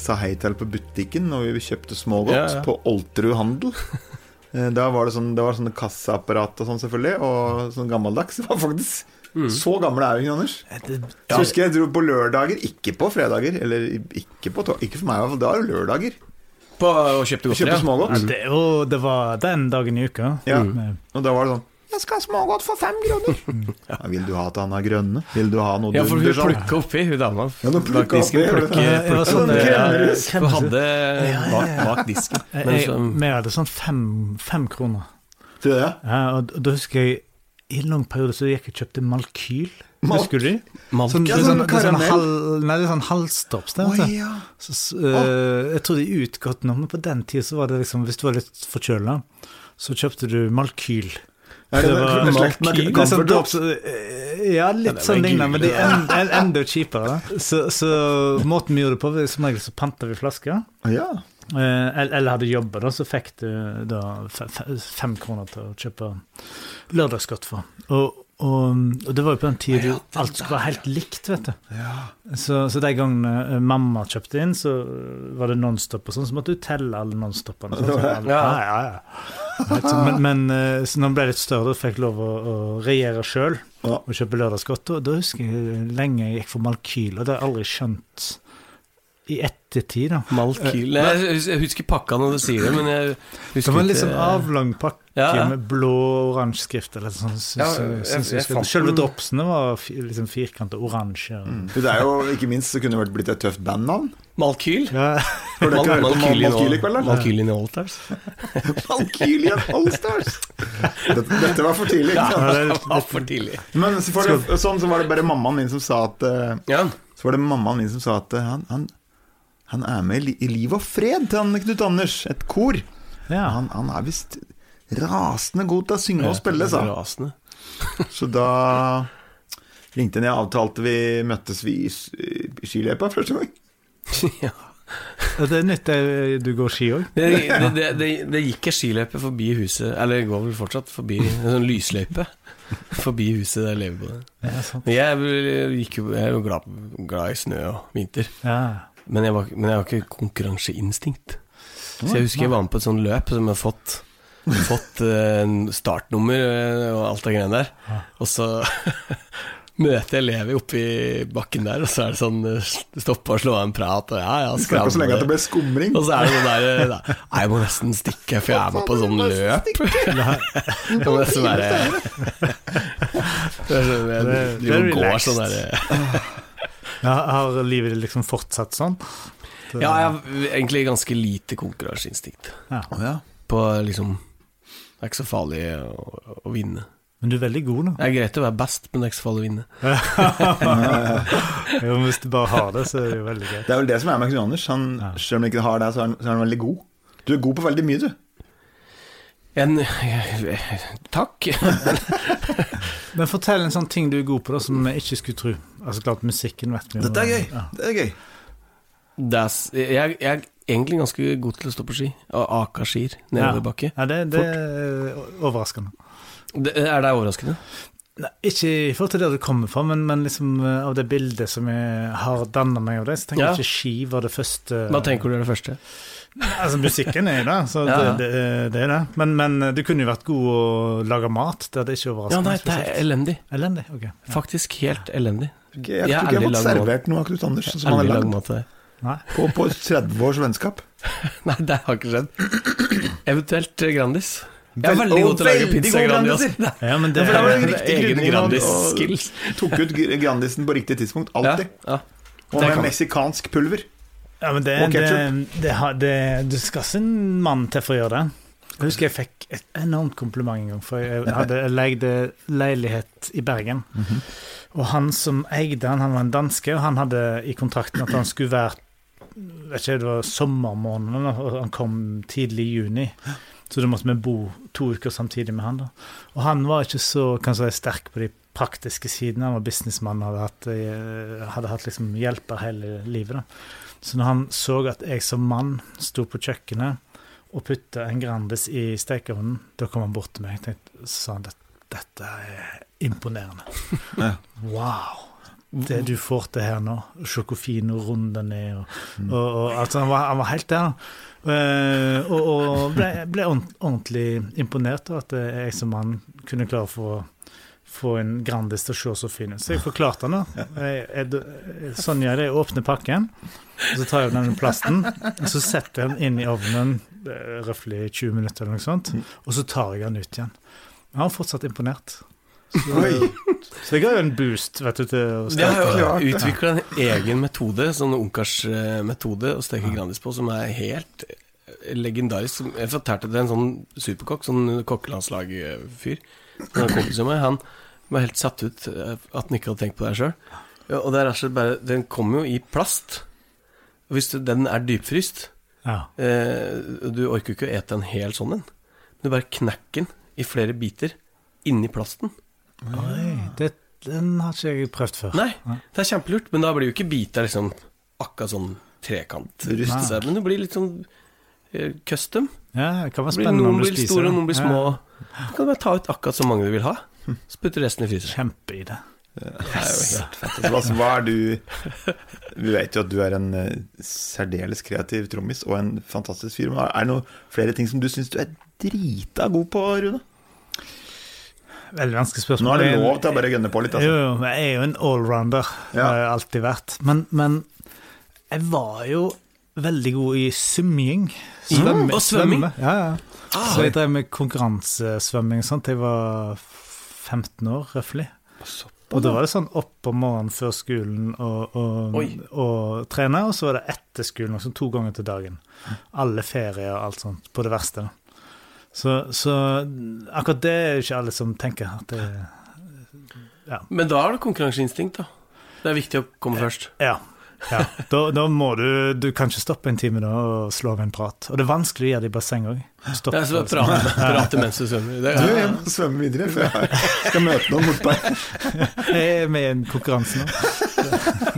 sa hei til på butikken når vi kjøpte smågodt Ja, ja. på Olterud handel. Eh, Da var det sånn, det var sånne kasseapparat og sånn, selvfølgelig, og sånn gammeldags. Det var faktisk Mm. Så gammel er ikke, Anders. Det, Så husker jeg jeg dro på lørdager, ikke på fredager. Eller ikke på tog, Ikke for meg, i hvert fall. Det var jo lørdager. På og kjøpte godteri? kjøpte smågodt. ja, det, og det var den dagen i uka. Ja. Mm. Og da var det sånn Jeg skal ha smågodt for fem kroner. ja, vil du ha at han er grønne? Vil du ha noe Ja, for hun sånn? plukka oppi, hun dama. Ja, bak disken. Plukke, ja. Sånn, ja. Hun hadde bak, bak disken. Vi Men jeg, hadde sånn fem, fem kroner. Til det? Ja, og da husker jeg I en lang periode så gikk jeg og kjøpte Malkyl. Malk. Husker du Malk. Sånn, Ja, det sånn, sånn sånn nei, det er sånn halvstops. du. ja. Så, så, uh, jeg tror de utgått nå, men på den tida så var det liksom Hvis du var litt forkjøla, så kjøpte du Malkyl. Det, Det var det, Det sånn Comfort Drops? eh, Ja, litt det sånn lignende, men de er enda kjipere. Så, så måten vi gjorde det på, som regel så panta vi flasker. Ja. Eh, eller eller hadde jobba, da, så fikk du da fe- fe- fem kroner til å kjøpe lørdagsgodt for. Og, og, og det var jo på den tida alt skulle være helt likt, vet du. ja. Så, så de gangene eh, mamma kjøpte inn, så var det Nonstop og sånn, så måtte du telle alle Nonstopene. Sånn, sånn, ja, Ja. ja, Men, men eh, så når jeg ble litt større, da fikk jeg lov å, å regjere sjøl Ja. og kjøpe lørdagsgodt. Og da husker jeg lenge jeg gikk for Malkyl, og det har jeg aldri skjønt i ettertid, da. Malkyl Jeg jeg husker pakka når du sier det, men jeg Det husker var en litt ikke- sånn avlang pakke Ja, ja. med blå-oransje skrift. Eller sånn, syns, Ja, jeg- syns jeg jeg, Selve dropsene var liksom firkanta oransje. Mm. Det er jo, ikke minst så kunne det vært blitt et tøft bandnavn. Malkyl? Ja, Har du ikke hørt Malkyl Malkyl i kveld, da? Malkyl in Allstars? Malkylian Allstars! Dette, dette var for tidlig. ikke sant? det, var for tidlig. Men så, for det, sånn så var det bare mammaen min som sa at eh, Ja. Så var det mammaen min som sa at eh, han, han, han er med i, Liv og Fred til han Knut Anders, et kor. ja. Han, han er visst rasende god til å synge og spille, sa han. Så da ringte han jeg avtalte vi møttes vi i skiløypa første gang. ja. Det er nytt det, du går ski òg. Det, det, det, det, gikk ei skiløype forbi huset, eller det går vel fortsatt forbi en sånn lysløype forbi huset der jeg lever på. Ja. Men jeg, gikk jo, jeg er jo glad, glad i snø og vinter, Ja. men jeg, var, men jeg har ikke konkurranseinstinkt. Så jeg husker jeg var med på et sånt løp som jeg har fått Fått eh, startnummer eh, og alt det greiene der. Og så møter elever oppi bakken der, og så er det sånn eh, Stoppe og slå av en prat, og ja, ja, Snakka så lenge at det ble skumring. Og så er det sånn der eh, da, jeg må nesten stikke, for jeg er med på sånn løp. Jeg må nesten være Det er sånn, Det- det driver er og går sånn der Ja, har livet ditt liksom fortsatt sånn? Det- Ja, jeg har egentlig ganske lite konkurranseinstinkt. ja. På liksom Det er ikke så farlig å, å vinne. Men du er veldig god, da. Det er greit å være best, men det er ikke så farlig å vinne. Jo, men hvis du bare har det, så er det jo veldig greit. Det er vel det som er med Knut Anders. Han, Ja. Selv om han ikke har det, så er, han, så er han veldig god. Du er god på veldig mye, du. En, takk. Men fortell en sånn ting du er god på, da, som vi ikke skulle tro. Altså klart, musikken vet vi jo. Dette er gøy. Ja. Det er gøy. Det er, jeg, jeg er egentlig ganske god til å stå på ski, og ake skier Ja. Ja, det, det er overraskende. Det, er det overraskende? Nei, ikke i forhold til der du kommer fra, men, men liksom eh, av det bildet som jeg har danna meg av det, så tenker Ja. jeg ikke ski var det første Hva tenker du er det første? Altså, musikken er jo det, så Ja. Det, det, det er det. Men, men du kunne jo vært god å lage mat. Det hadde ikke Ja, nei, det er elendig. Elendig? Okay. Ja. Faktisk helt elendig. Jeg, Jeg jeg tror ikke jeg har fått servert noe av Knut Andersen som han har lagd deg. På, på 30 års vennskap. Nei, det har ikke skjedd. Eventuelt Grandis. Jeg er veldig god til å lage pizza Grandis. Ja, men det, Ja, det var en er riktig egen Grandis-skills. Tok ut Grandisen på riktig tidspunkt, Ja, alltid. ja. Og Det med kan- meksikansk pulver. Ja, men det, Og det, det, det, Du skal ikke en mann til for å gjøre det. Jeg husker jeg fikk et enormt kompliment en gang, for jeg hadde leid leilighet i Bergen. Og han som eide den, han var en danske, og han hadde i kontrakten at han skulle være vet ikke, Det var sommermåneden, og han kom tidlig i juni. Så da måtte vi bo to uker samtidig med han. da. Og han var ikke så kan si, sterk på de praktiske sidene. Han var businessmann og hadde hatt, eh, hadde hatt liksom hjelper hele livet. da. Så når han så at jeg som mann sto på kjøkkenet og putta en Grandis i stekeovnen, da kom han bort til meg og sa at dette er imponerende. Ja. Wow. det du får til her nå. Sjokofino, fin og. Og, og, og, altså, han, var, han var helt der. Uh, og, og ble, ble ordentlig imponert av at jeg som mann kunne klare å få, få en Grandis til å se så fin ut. Så jeg forklarte han da. Sånn gjør jeg det. Jeg åpner pakken, og så tar jeg den plasten, og så setter jeg den inn i ovnen røftlig 20 minutter, eller noe sånt, og så tar jeg den ut igjen. Han var fortsatt imponert. Så, så det ga jo en boost vet du, til å De har jo utvikla en egen metode, sånn ungkarsmetode, å steke Grandis på, som er helt legendarisk. Jeg fortalte til en sånn superkokk, sånn kokkelandslagfyr. Han var helt satt ut at han ikke hadde tenkt på det sjøl. Ja, og det er rett bare Den kommer jo i plast. Og hvis den er dypfryst ja. eh, Du orker jo ikke å ete en hel sånn en. Du bare knekker den i flere biter inni plasten. Oi, det, den har ikke jeg prøvd før. Nei, det er kjempelurt, men da blir jo ikke biter liksom akkurat sånn trekant. Men det blir litt sånn uh, custom. Ja, det kan være spennende Noen blir store, og noen blir små. Ja. Du kan bare ta ut akkurat så mange du vil ha. Så putter resten i fryseren. Kjempeidé. Det jo helt fett. Altså, hva er du Vi vet jo at du er en uh, særdeles kreativ trommis og en fantastisk fyr. Men er det noen flere ting som du syns du er drita god på, Rune? Veldig vanskelig spørsmål. Nå er det lov til å bare gønne på litt. Altså. Jo, jeg er jo en allrounder. Ja. har jeg alltid vært. Men, men, jeg var jo veldig god i svømming. Svømme, mm, og svømming? Ja, ja. Ah, så jeg drev med konkurransesvømming sånt. Jeg var 15 år, røftlig. Og da var det sånn opp om morgenen før skolen og, og, og, trene, og så var det etter skolen, også to ganger til dagen. Alle ferier og alt sånt, på det verste. Så, så, akkurat det er ikke alle som tenker at det ja. Men da er det konkurranseinstinkt, da. Det er viktig å komme først. Ja. ja. Da, da, må du Du kan ikke stoppe en time da og slå av en prat. Og det er vanskelig å gjøre det i basseng òg. Prate, prate mens du svømmer. Det, ja. Du, jeg må svømme videre, for jeg skal møte noen bortpå her. Jeg er med i en konkurranse nå.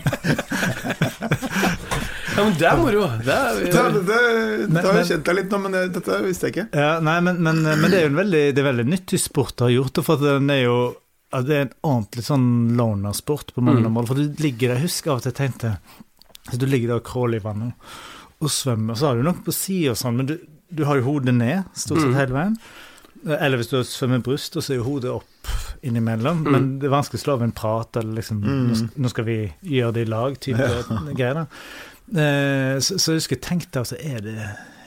Ja, men det er moro. Det, er, det, det, det har jeg kjent deg litt nå, men dette visste jeg ikke. Ja, nei, men, men, men, det er jo en veldig, det er veldig nyttig sport å ha gjort for den er jo det er en ordentlig sånn loner-sport på mange mm. mål. For du ligger der, husk av og til tenkte så Du ligger der og crawler i vannet og svømmer. Så har du noe på sida og sånn, men du, du, har jo hodet ned stort sett mm. hele veien. Eller hvis du svømmer bryst, og så er jo hodet opp innimellom. Mm. Men det er vanskelig å slå av en prat, eller liksom mm. nå, skal vi gjøre det i lag, type ja. greier. Eh, så, så, jeg husker jeg tenkte altså, er det,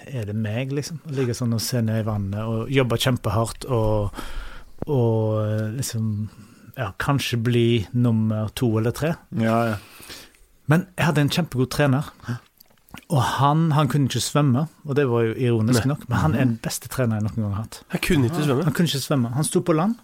er det meg, liksom? Å ligge sånn og se ned i vannet og jobbe kjempehardt og, og eh, liksom ja, kanskje bli nummer to eller tre. Ja, ja. Men jeg hadde en kjempegod trener. Og han, han, kunne ikke svømme, og det var jo ironisk nok, men han er den beste treneren jeg noen gang har hatt. Han kunne ikke svømme? Han kunne ikke svømme. Han sto på land,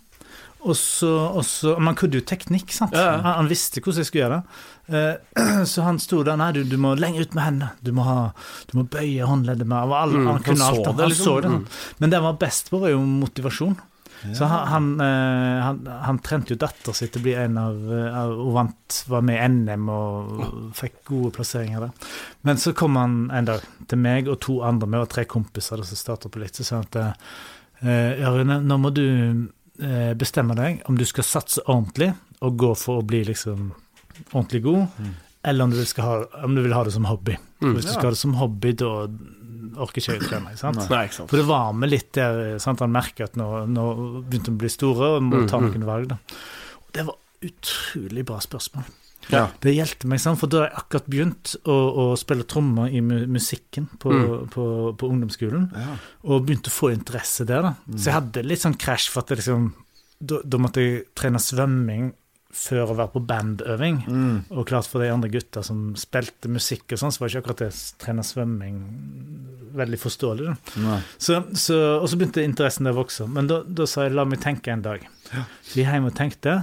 og så, og så Man kunne jo teknikk, sant. Ja, ja. Han, han, visste hvordan jeg skulle gjøre det. Uh, så han sto der Nei, du, du, må lenger ut med hendene. Du må, ha, du må bøye håndleddet med all, mm, Han kunne alt. Han, liksom. så det. Mm. Men det han var best på, var jo motivasjon. Ja. Så han, han, uh, han, han, trente jo datter si til å bli en av Hun vant, var med i NM og fikk gode plasseringer der. Men så kom han en dag til meg og to andre, vi var tre kompiser som starta på litt, så sa han at ja, Rune, nå må du Eh, bestemme deg om du skal satse ordentlig og gå for å bli liksom ordentlig god, mm. eller om du, ha, om du, vil ha det som hobby. Mm. Hvis du skal ha det som hobby, da orker ikke jeg å trene. Sant? Nei, ikke sant? For det var med litt der sant? Han merker at nå, nå begynte han å bli store og må ta mm, mm. noen valg. Da. Det var utrolig bra spørsmål. Ja. Det hjelpte meg, sant? for da har jeg akkurat begynt å, å spille trommer i musikken på, mm. på, på ungdomsskolen, ja. og begynte å få interesse der. da. Mm. Så jeg hadde litt sånn krasj, for at liksom, da, da, måtte jeg trene svømming før å være på bandøving. Mm. Og klart for de andre gutta som spilte musikk og sånn, så var ikke akkurat det å trene svømming veldig forståelig. Så, så, og så begynte interessen der å vokse. Men da, da, sa jeg la meg tenke en dag. Ja. Så jeg hjem og tenkte,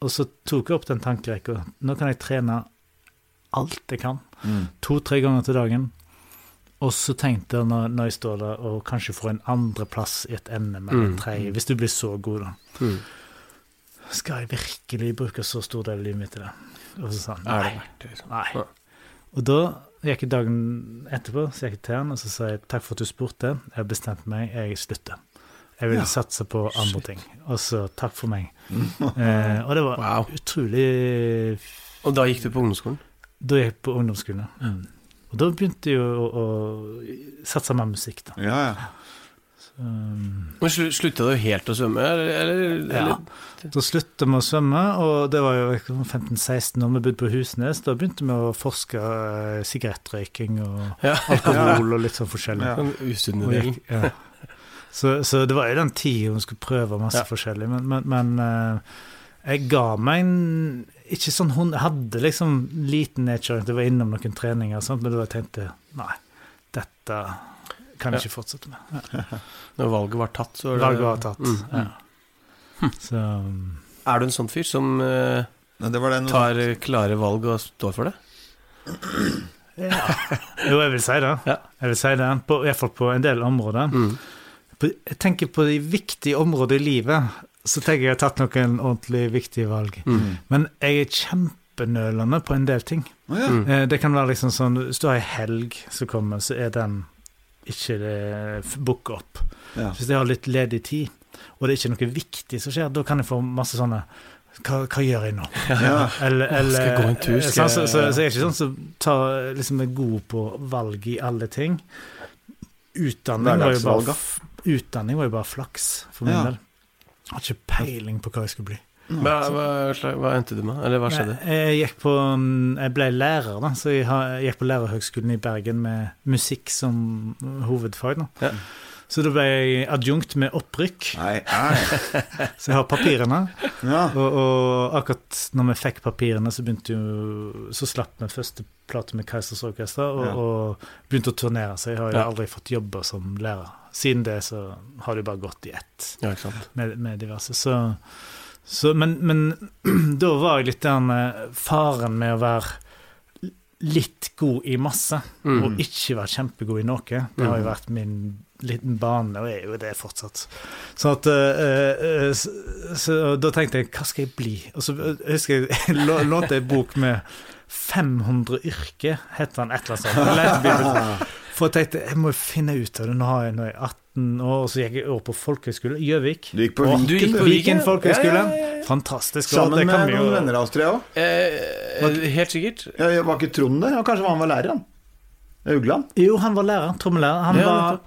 og så tok jeg opp den tankerekka. Nå kan jeg trene alt jeg kan. Mm. To-tre ganger til dagen. Og så tenkte jeg når, når jeg står der og kanskje får en andreplass i et NM eller mm. tredje, hvis du blir så god, da. Mm. Skal jeg virkelig bruke så stor del av livet mitt til det? Og så sa han nei. Liksom? nei. Og da gikk jeg dagen etterpå, så gikk jeg til han og så sa jeg takk for at du spurte, jeg har bestemt meg, jeg slutter. Jeg vil ja. satse på andre ting. Og så takk for meg. eh, og det var wow. utrolig Og da gikk du på ungdomsskolen? Da gikk jeg på ungdomsskolen. Mm. Og da begynte jeg å, å satse mer musikk, da. Ja, ja. Um, Men slu, slutta du helt å svømme, eller? eller, Ja. eller? Da slutta vi å svømme, og det var jo 15-16 år vi bodde på Husnes. Da begynte vi å forske eh, sigarettrøyking og Ja. alkohol og litt sånn forskjellig. Ja. Usunne Og gikk- ja. Så, så det var jo den tida hun skulle prøve masse Ja. forskjellig, men, men, men eh, jeg ga meg en Ikke sånn hun hadde liksom liten nedkjøring det var innom noen treninger, sånt, men da tenkte nei, dette kan jeg Ja. ikke fortsette med. Ja. Når valget var tatt, så var det Valget var tatt. Mm. Ja. Så um, Er du en sånn fyr som eh, Nei, det var det tar klare valg og står for det? ja. Jo, jeg vil si det. Ja. Jeg vil si det, på, Iallfall på en del områder. Mm. Jeg tenker på de viktige områdene i livet, så tenker jeg jeg har tatt noen ordentlig viktige valg. Mm. Men jeg er kjempenølende på en del ting. Oh, ja. Mm. Eh, Det kan være liksom sånn Hvis du har ei helg som kommer, så er den ikke booka opp. Ja. Hvis jeg har litt ledig tid, og det er ikke noe viktig som skjer, da kan jeg få masse sånne hva, hva gjør jeg nå? Ja. Eller, eller Skal jeg gå en tur? eh, Skal jeg... så, så, så jeg er ikke sånn som tar, liksom er god på valg i alle ting. Utdanning var jo bare, f- utdanning var jo bare flaks for min Ja. del. Jeg har ikke peiling på hva jeg skulle bli. Hva, hva, hva endte du med? Eller hva skjedde? Jeg, Jeg, gikk på, mm, jeg ble lærer, da, så jeg, har, jeg gikk på Lærerhøgskolen i Bergen med musikk som hovedfag. Da. Ja. Så da ble jeg adjunkt med opprykk, Nei, nei. så jeg har papirene. Ja. Og, og akkurat når vi fikk papirene, så jo Så slapp vi første plate med Keisers Orkester og, Ja. og begynte å turnere. Så jeg har jo Ja. aldri fått jobber som lærer. Siden det så har det jo bare gått i ett Ja, ikke sant. med, med diverse. Så, så men, men da var jeg litt den faren med å være litt god i masse, Mm. og ikke være kjempegod i noe. Det har jo vært min liten bane, og er jo det fortsatt. Så at eh, eh, så, så da tenkte jeg, hva skal jeg bli? Og så jeg husker jeg jeg lå- lånte ei bok med 500 yrker, het den et eller annet sånt. For jeg tenkte, jeg må finne ut av det. Nå har jeg, nå er jeg 18 år, og så gikk jeg over på folkehøyskole. Gjøvik. Du gikk på Viken, du gikk på Viken folkehøyskole. Ja, ja, ja, ja. Fantastisk. Sammen det med noen jo- venner av oss, tre òg. Eh, helt sikkert. Ja, var ikke Trond der? Kanskje han var lærer, han. Ugland? Jo, han var lærer. Trommelærer. Han Ja, var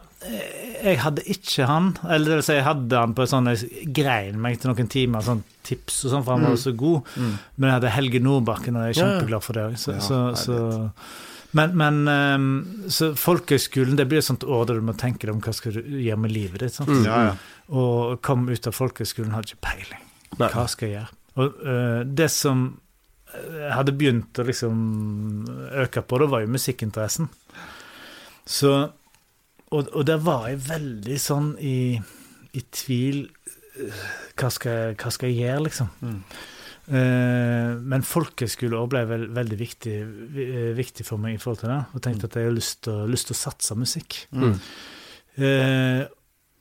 Jeg hadde ikke han. Eller det vil si, jeg hadde han på en sånn Jeg grein meg til noen timer, sånn tips og sånn, for han var så god. Men jeg hadde Helge Nordbakken, og jeg er kjempeglad for det òg. Så, Ja, så, så men, men ehm, så folkehøgskolen, det blir et sånt år der du må tenke deg om hva skal du gjøre med livet ditt. Mm. Ja, ja. Og kom ut av folkehøgskolen, hadde ikke peiling. Nei. Hva skal jeg gjøre? Og uh, det som jeg hadde begynt å liksom øke på, det var jo musikkinteressen. Så Og, og der var jeg veldig sånn i, i tvil eh, hva skal, hva skal jeg gjøre, liksom? Mm. Eh, men folkehøyskoleår ble vel, veldig viktig, eh, viktig for meg i forhold til det. Og tenkte at jeg har lyst til, å- satse musikk. Mm. Eh,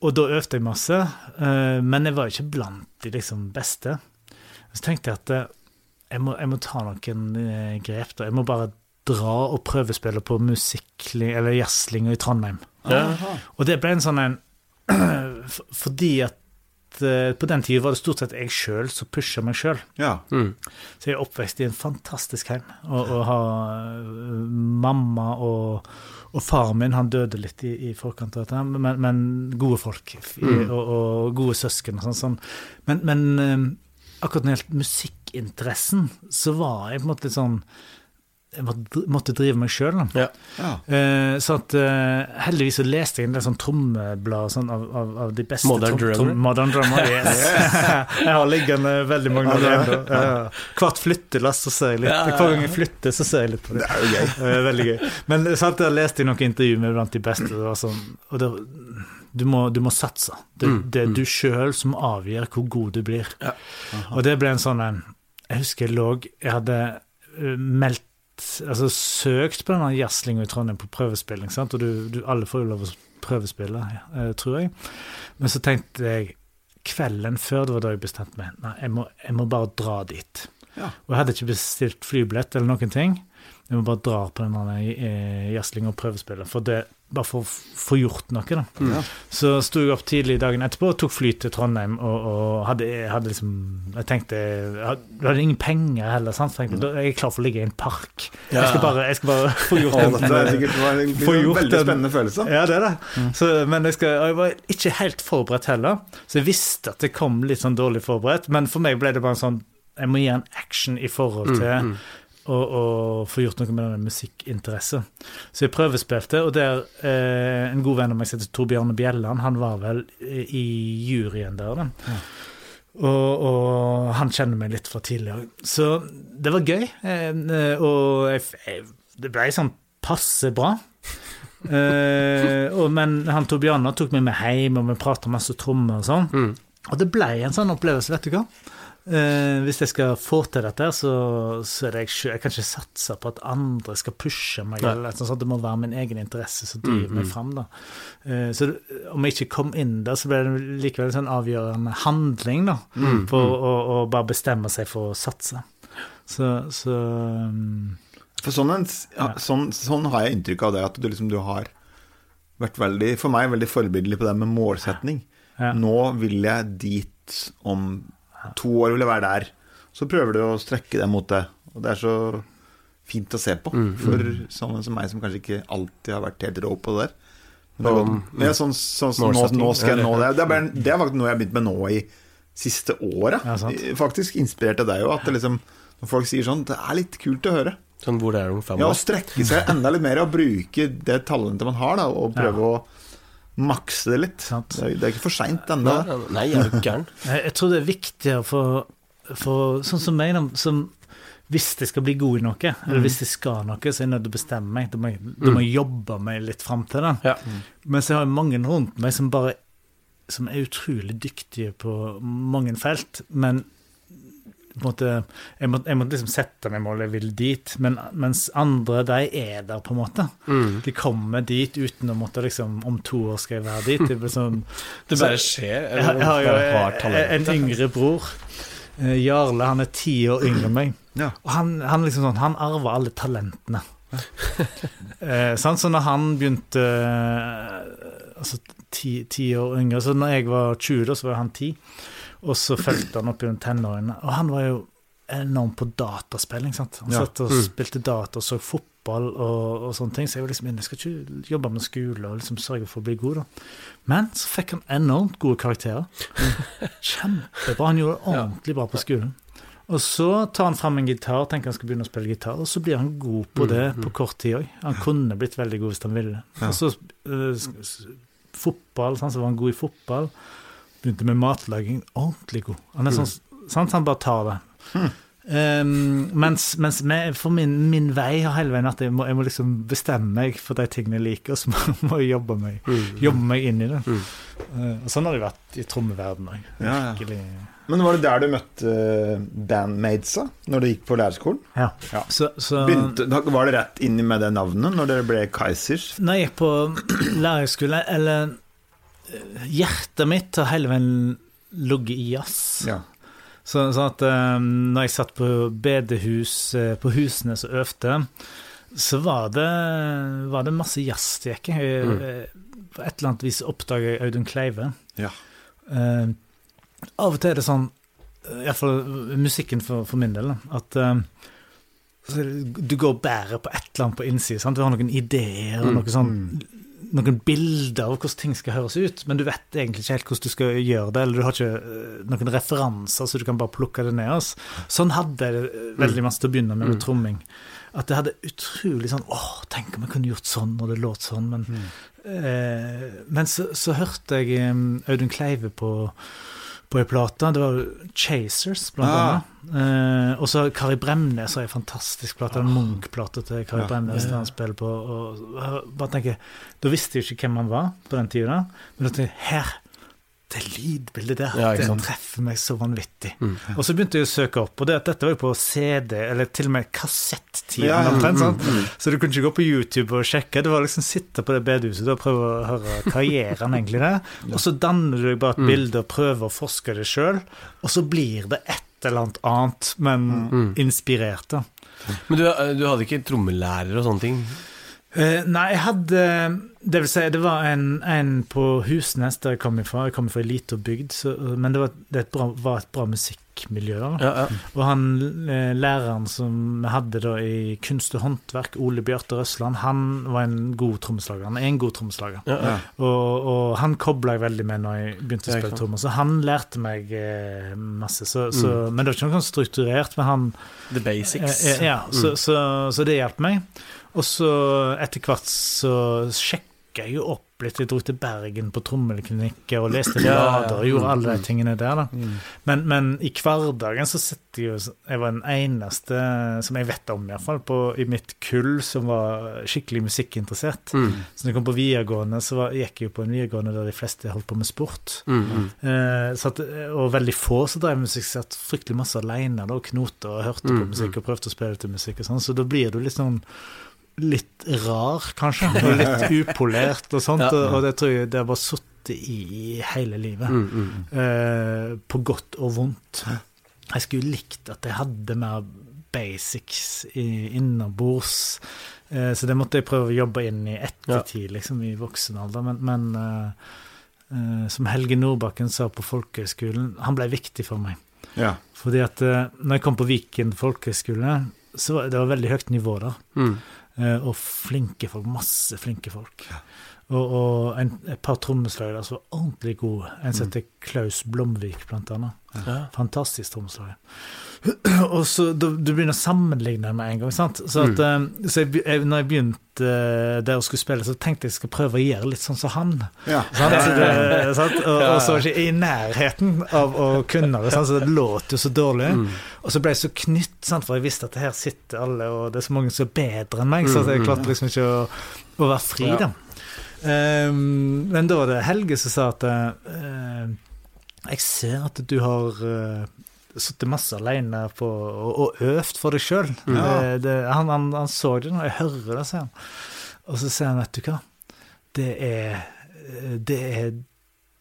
og da øvde jeg masse, eh, men jeg var ikke blant de liksom beste. Så tenkte jeg at jeg, må, jeg må ta noen grep. da. Jeg må bare dra og prøvespille på musikkling, eller jazzlinga i Trondheim. Aha. Og det ble en sånn en Fordi at eh, på den tida var det stort sett jeg sjøl som pusha meg sjøl. Ja. Mm. Så jeg er oppvekst i en fantastisk heim. Og, og har øh, mamma og, og faren min, han døde litt i, i forkant av dette, men, men gode folk. i- Mm. Og, og gode søsken og sånn. sånn. Men, men øh, akkurat når det gjaldt musikkinteressen, så var jeg på en måte litt sånn Jeg måtte, drive meg sjøl. Ja. ja. Eh, så at eh, heldigvis så leste jeg en del sånn trommeblad sånn av, av, av de beste Modern trom- Drummer. trom- Modern Drummer, yes. jeg har liggende veldig mange av dem. Hvert flyttelass så ser jeg litt. Ja, ja, ja. Hver gang jeg flytter, så ser jeg litt på det. Det er jo gøy. Er veldig gøy. Men sant, jeg leste i noen intervju med blant de beste, det var sånn, og det, du, må, du må satse. Det, Mm, det er mm. du sjøl som avgjør hvor god du blir. Ja. Og det ble en sånn en Jeg husker jeg lå Jeg hadde eh, meldt Altså søkt på denne jazzlinga i Trondheim på prøvespilling, sant? og du, du, alle får jo lov å prøvespille, eh, tror jeg. Men så tenkte jeg kvelden før, det var da jeg bestemte meg Nei, jeg må, jeg må bare dra dit. Ja. Og jeg hadde ikke bestilt flybillett eller noen ting. Jeg må bare dra på den jazzlinga og prøvespillet, for det, bare for å få gjort noe. da. Mm. Så sto jeg opp tidlig dagen etterpå og tok fly til Trondheim. Og, og hadde, hadde liksom Jeg tenkte Jeg hadde, ingen penger heller. sant? Så jeg tenkte, jeg er klar for å ligge i en park. Jeg, skal bare, jeg skal bare få gjort Å, den. det er sikkert det var en, en veldig spennende følelse. Ja, det er det. Så, men jeg, skal, jeg var ikke helt forberedt heller, så jeg visste at det kom litt sånn dårlig forberedt. Men for meg ble det bare en sånn Jeg må gi en action i forhold til å, og få gjort noe med den musikkinteresse. Så jeg prøvespilte, og der eh, en god venn av meg som heter Tor Bjelland, han var vel i juryen der, da. Og, og han kjenner meg litt fra tidligere. Så det var gøy. Eh, og jeg, jeg, det ble sånn passe bra. Eh, og, men han Torbjørnar tok meg med hjem, og vi prata masse trommer og sånn. Mm. Og det ble en sånn opplevelse, vet du hva. Eh, hvis jeg skal få til dette, så, så er det jeg sjøl. Jeg kan ikke satse på at andre skal pushe meg. Eller, sånn. Det må være min egen interesse som driver Mm, meg fram. Da. Eh, så om jeg ikke kom inn der, så ble det likevel en sånn avgjørende handling da, Mm, på å, å bare bestemme seg for å satse. Så, så um, For sånn, en, ja, sånn, sånn har jeg inntrykk av det, at du liksom du har vært veldig, for meg veldig forbilledlig på det med målsetning. ja. Nå vil jeg dit om to år, vil jeg være der. Så prøver du å strekke deg mot det. Og det er så fint å se på Mm, for sånne som meg, som kanskje ikke alltid har vært helt rå på det der. Men det er godt- ja, sånn, sånn, som nå, nå skal jeg nå det. Det er, bare, det er faktisk noe jeg har begynt med nå i siste året. Ja. Faktisk inspirert av deg òg. At det liksom, når folk sier sånn Det er litt kult å høre. Sånn hvor det er om fem Ja, Å strekke seg enda litt mer og bruke det talentet man har, da, og prøve å makse det litt. Sant. Det er, det er ikke for seint ennå. nei, jeg er jo gæren. Jeg, tror det er viktigere for, for sånn som meg, som hvis jeg skal bli god i noe, eller hvis jeg skal noe, så er jeg nødt til å bestemme meg. Da må jeg, må jeg jobbe meg litt fram til den. Ja. Mens jeg har mange rundt meg som bare som er utrolig dyktige på mange felt, men måte, jeg må, jeg må liksom sette meg mål, jeg vil dit, men, mens andre, de er der, på en måte. Mm. De kommer dit uten å måtte liksom Om to år skal jeg være dit. Det blir sånn Det bare skjer. jeg jeg har jo en yngre bror. Eh, Jarle han er ti år yngre enn meg. Ja. Og han, han liksom sånn, han arver alle talentene. eh? Så når han begynte eh, Altså ti, ti år yngre Så når jeg var 20, da, så var han 10. Og så fulgte han opp gjennom tenårene. Og han var jo enorm på dataspilling. Sant? Han satt og Mm. spilte data og så fotball og, og sånne ting. Så jeg var liksom jeg skal ikke jobbe med skole og liksom sørge for å bli god, da. Men så fikk han enormt gode karakterer. Kjempebra. Han gjorde det ordentlig bra på skolen. Og så tar han fram en gitar, tenker han skal begynne å spille gitar, og så blir han god på det på kort tid òg. Han kunne blitt veldig god hvis han ville. Og så s- fotball, sant, så var han god i fotball. Begynte med matlaging. Ordentlig god. Han er sånn, sant, han bare tar det. Um, mens mens med, for min, min vei har hele veien at jeg må, jeg må liksom bestemme meg for de tingene jeg liker, og så må, må jeg jobbe meg, Mm. jobbe meg inn i det. Mm. Uh, og sånn har det vært i trommeverdenen òg. Ja, ja. Men var det der du møtte eh, bandmatesa, når du gikk på lærerskolen? Ja. Ja. Så, så Begynte, var det rett inn med det navnet når dere ble Kaizers? Når jeg gikk på lærerskole, eller Hjertet mitt har hele veien ligget i jazz. Ja. Så, sånn at um, når jeg satt på bedehus eh, på husene som øvde, så var det, var det masse jazzstjeker. Jeg, Mm. eh, På et eller annet vis oppdaga jeg Audun Kleive. Ja. Uh, av og til er det sånn, iallfall musikken for, for min del, at eh, du går og bærer på et eller annet på innsiden. Du har noen ideer og Mm, noe sånn, noen bilder av hvordan ting skal høres ut, men du vet egentlig ikke helt hvordan du skal gjøre det, eller du har ikke eh, noen referanser, så du kan bare plukke det ned. Oss. Sånn hadde jeg det eh, veldig masse til å begynne med, med tromming. At jeg hadde utrolig sånn Åh, tenk om jeg kunne gjort sånn, og det låt sånn, men eh, Men så, så hørte jeg eh, Audun Kleive på på ei plate. Det var Chasers, blant Ah. annet. Eh, og så Kari Bremnes har ei fantastisk plate, en Munch-plate til Kari Ja. Bremnes, Ja. han spiller på. Og, og bare tenker, Da visste jeg ikke hvem han var på den tida, men da tenkte jeg her, det lydbildet der, Ja, det treffer meg så vanvittig. Mm. Og så begynte jeg å søke opp, og det, dette var jo på CD, eller til og med kassettiden. Ja, ja. mm, sant? Så du kunne ikke gå på YouTube og sjekke. Det var liksom sitte på det bedehuset og prøve å høre hva gjør han egentlig der. Og så danner du deg bare et bilde og prøver å forske det sjøl, og så blir det et eller annet annet, men Mm. inspirert, da. Men du, du hadde ikke trommelærer og sånne ting? Uh, nei, jeg hadde Det vil si, det var en, en på Husnes der jeg kom ifra. Jeg kom fra ei lita bygd, så, men det, var, det et bra, var et bra musikkmiljø. Ja, ja. Og han eh, læreren som vi hadde da i kunst og håndverk, Ole Bjarte Røsland, han var en god trommeslager. Han er en god trommeslager. ja, ja. Og, og han kobla jeg veldig med når jeg begynte å spille trommer. Så han lærte meg eh, masse. Så, så, Men det var ikke noe sånn strukturert. Men han The basics. Eh, eh, Ja, så, så, så det hjalp meg. Og så etter hvert så sjekka jeg jo opp litt. Jeg dro til Bergen på trommelklinikker og leste blader og gjorde mm, alle de mm. tingene der. da. Men, men i hverdagen så sitter jeg jo Jeg var den eneste som jeg vet om, i hvert fall, i mitt kull som var skikkelig musikkinteressert. Mm. Så når jeg kom på videregående, så var, gikk jeg jo på en videregående der de fleste holdt på med sport. Mm, mm. Eh, så at, og veldig få som drev musikk, satt fryktelig masse alene da, og knote og hørte på Mm, musikk og prøvde å spille til musikk og sånn, så da blir du litt sånn litt rar, kanskje, og litt upolert og sånt, Ja. og, det tror jeg det har bare sittet i, hele livet. Mm, mm. Eh, på godt og vondt. Jeg skulle likt at jeg hadde mer basics innabords, eh, så det måtte jeg prøve å jobbe inn i ettertid, liksom, i voksen alder, men, men eh, eh, som Helge Nordbakken sa på folkehøgskolen, han ble viktig for meg. Ja. Fordi at eh, når jeg kom på Viken folkehøgskole, så var det var veldig høyt nivå der. Mm. Eh, og flinke folk. Masse flinke folk. Og, og en, et par trommeslagere som var ordentlig gode. En som heter Klaus Blomvik, blant annet. Ja. Fantastisk trommeslager. og så du, du begynner å sammenligne med en gang. sant? Så, at, mm. så jeg, jeg, når jeg begynte eh, der å skulle spille, så tenkte jeg jeg skal prøve å gjøre litt sånn som han. Ja. Sant? Så det, sant? Og, og så var jeg ikke i nærheten av å kunne det, så det låt jo så dårlig. Mm. Og så ble jeg så knytt, sant? for jeg visste at her sitter alle, og det er så mange som er bedre enn meg, så jeg klarte liksom ikke å, å være fri, Ja. da. Um, men da var det Helge som sa at uh, Jeg ser at du har uh, sittet masse alene på, og, og øvd for deg sjøl. Ja. han, han, han så det når jeg hører det, sier han. Og så sier han, vet du hva, det er, det er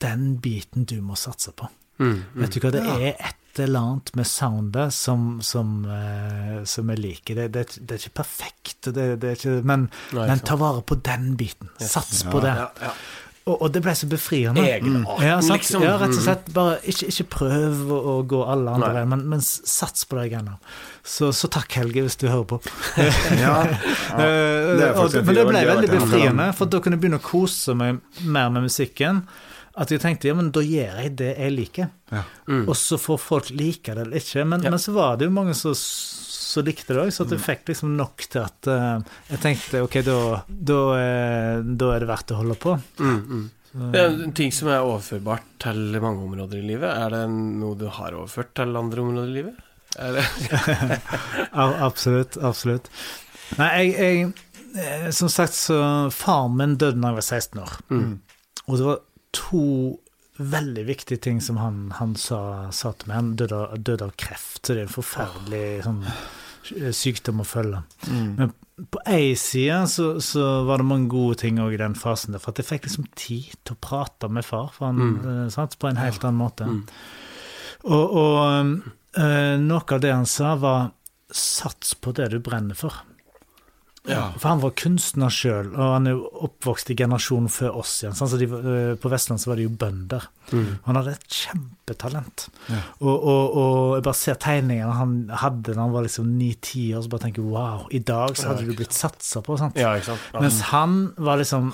den biten du må satse på. Mm, mm. Vet du hva, det er et eller annet med soundet som, som, eh, som jeg liker. Det, det, det er ikke perfekt, det, det er ikke, men, Nei, men ta vare på den biten. Sats på det. Ja, ja. Og, og det ble så befriende. Egenarten, Ja, sant? liksom. ja, rett og slett. Bare ikke, ikke prøv å, gå alle andre Nei. veier, men, men sats på de greiene. Så, så takk, Helge, hvis du hører på. Ja. ja. det er og, men det ble veldig befriende, for da kunne jeg begynne å kose meg mer med musikken. At jeg tenkte ja, men da gjør jeg det jeg liker. Ja. Mm. Og så får folk like det eller ikke. Men, Ja. men så var det jo mange som så likte det òg, så at jeg fikk liksom nok til at uh, jeg tenkte ok, da, da, eh, da er det verdt å holde på. Mm, mm. Det er en ting som er overførbart til mange områder i livet. Er det noe du har overført til andre områder i livet? Absolutt. Absolutt. Nei, jeg, jeg eh, Som sagt, så Faren min døde da jeg var 16 år. Mm. Og det var to veldig viktige ting som han, han sa, sa til meg. Han døde, døde av kreft, så det er en forferdelig sånn, sykdom å følge. Mm. Men på ei side så, så var det mange gode ting òg i den fasen der, for at jeg fikk liksom tid til å prate med far han, mm. sant, på en helt annen måte. Mm. Og, og øh, noe av det han sa, var sats på det du brenner for. Ja. For han var kunstner sjøl, og han er jo oppvokst i generasjonen før oss igjen. Så de, eh, på Vestlandet så var de jo bønder. Mm. Han hadde et kjempetalent. Ja. Og, og, og jeg bare ser tegningene han hadde da han var liksom ni-ti år, så bare tenker wow, i dag så hadde du blitt satsa på. sant? ja, sant? Mens han var liksom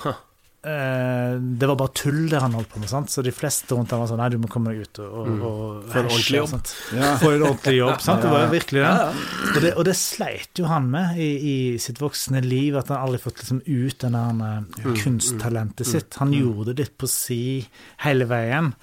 Det var bare tull det han holdt på med, sant? så de fleste rundt ham var sånn Nei, du må komme deg ut og, og, Mm. og Få en ordentlig jobb. Ja. Få en ordentlig jobb. sant? Det var jo virkelig det. Ja, ja. Og det, og det sleit jo han med i, i sitt voksne liv, at han aldri fått liksom ut den der eh, kunsttalentet sitt. Han gjorde det litt på si hele veien.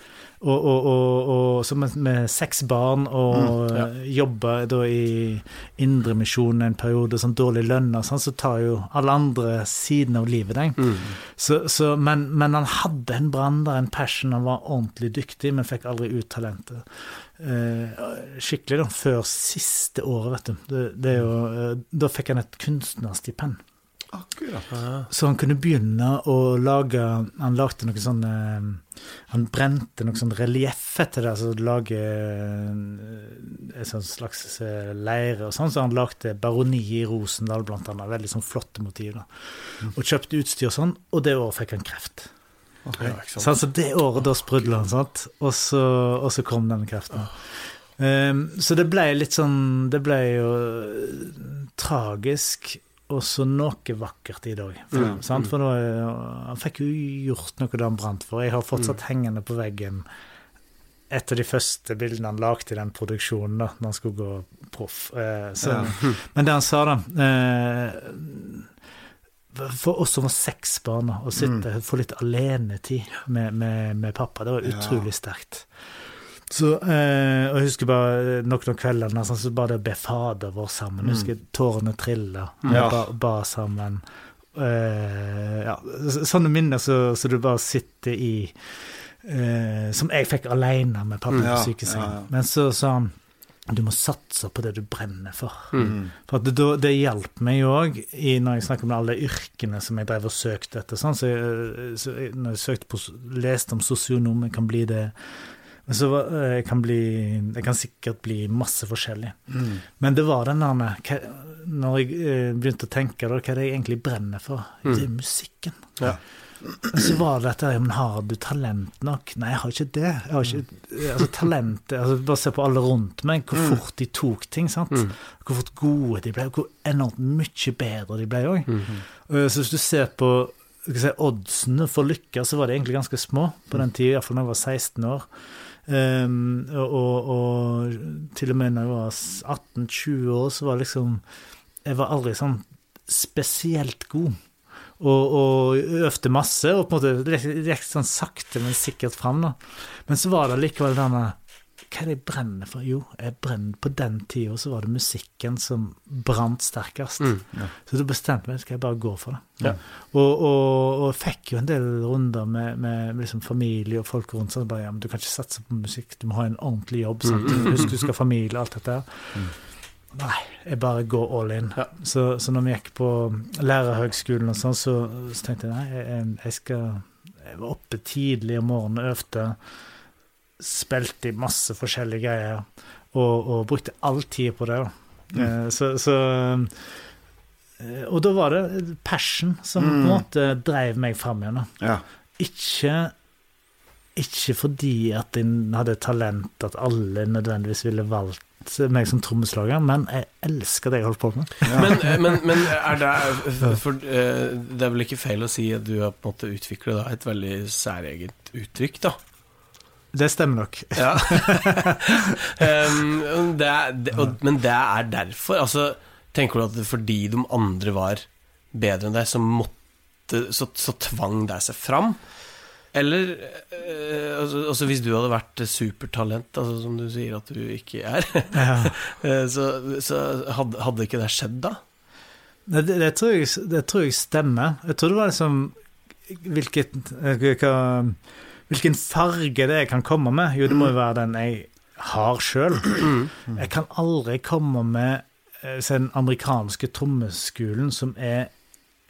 Og, og, og, med, med seks barn og ja. eh, jobba da i Indremisjonen en periode, sånn dårlig lønn og sånn, så tar jo alle andre siden av livet deg. Mm. Så, så, men, men han hadde en brann der, en passion, han var ordentlig dyktig, men fikk aldri ut talentet. Eh, skikkelig, da, før siste året, vet du. Det, det jo, eh, da fikk han et kunstnerstipend. Akkurat. Så han kunne begynne å lage Han lagde noe sånn eh, Han brente noe sånn relieff etter det, altså lage en et slags eh, leire og sånn, så han lagde Baroni i Rosendal, blant annet. Veldig sånn flotte motiv. da. Og kjøpte utstyr og sånn, og det året fikk han kreft. Ja. Så altså det året da sprudla han, sant? Og så, og så kom den kreften. Um, så det ble litt sånn Det ble jo eh, tragisk, og så noe vakkert i dag. For, Mm, sant? For da, eh, han fikk jo gjort noe det han brant for. Jeg har fortsatt hengende på veggen et av de første bildene han lagde i den produksjonen, da når han skulle gå proff. Eh, så, Men det han sa, da eh, For oss som var seks barn, å sitte, få litt alenetid med, med, med pappa, det var Ja. utrolig sterkt. Så, eh, og jeg husker bare noen av kveldene sånn, så bare det å be Fader vår sammen. Jeg husker tårene trilla, Ja. ba, ba sammen. Eh, ja, sånne minner så, så du bare sitter i eh, Som jeg fikk alene med pappa på Ja, sykesengen. Men så sa han du må satse på det du brenner for. Mm. For det, det hjalp meg òg når jeg snakker om alle yrkene som jeg drev og søkte etter. Sånn. Så jeg, så jeg, når jeg søkte på, leste om sosionom, jeg kan bli det men så eh, jeg kan bli Jeg kan sikkert bli masse forskjellig. Mm. Men det var den der Når jeg eh, begynte å tenke da, hva er det jeg egentlig brenner for, det er musikken. Ja. Men så var det dette men har du talent nok? Nei, jeg har ikke det. Har ikke, altså talent altså Bare se på alle rundt meg, hvor fort de tok ting. sant? Hvor fort gode de ble, og hvor enormt mye bedre de ble òg. Så hvis du ser på si, oddsene for lykke, så var de egentlig ganske små på den tida, iallfall da jeg var 16 år. Um, og, og til og med når jeg var 18-20 år, så var liksom Jeg var aldri sånn spesielt god. Og, og øvde masse, og på en måte gikk sånn sakte, men sikkert fram. da. Men så var det likevel denne Hva er det jeg brenner for? Jo, jeg brenner på den tida, så var det musikken som brant sterkest. Mm. Så da bestemte jeg meg skal jeg bare gå for det. Ja. Og, og, og fikk jo en del runder med, med liksom familie og folk rundt. Så bare, ja, men du kan ikke satse på musikk, du må ha en ordentlig jobb. Sant? Husk du skal ha familie og alt dette. Mm. Nei, jeg bare går all in. Ja. Så, så når vi gikk på lærerhøgskolen og sånn, så, så tenkte jeg nei, jeg, jeg skal Jeg var oppe tidlig om morgenen og øvde. Spilte i masse forskjellige greier. Og, og brukte all tid på det. Mm. Eh, Så, så eh, Og da var det passion som på en Mm. måte dreiv meg fram igjen. Ja. Ikke ikke fordi at jeg hadde talent, at alle nødvendigvis ville valgt meg som trommeslager, men jeg elsker det jeg holdt på med. Men, eh, men, men er det For det er vel ikke feil å si at du har på en måte utviklet et veldig særegent uttrykk, da? Det stemmer nok. Ja. um, det er, det, og, men det er derfor Altså, tenker du at fordi de andre var bedre enn deg, så måtte Så, så tvang deg seg fram? Eller eh, altså, altså hvis du hadde vært supertalent, altså, som du sier at du ikke er, Ja. eh, så, så hadde, hadde ikke det skjedd da? Det, det, det, tror jeg, det tror jeg stemmer. Jeg tror det var liksom hvilket, eh, hva, Hvilken farge det jeg kan komme med? Jo, det må jo være den jeg har sjøl. Jeg kan aldri komme med eh, den amerikanske trommeskolen som er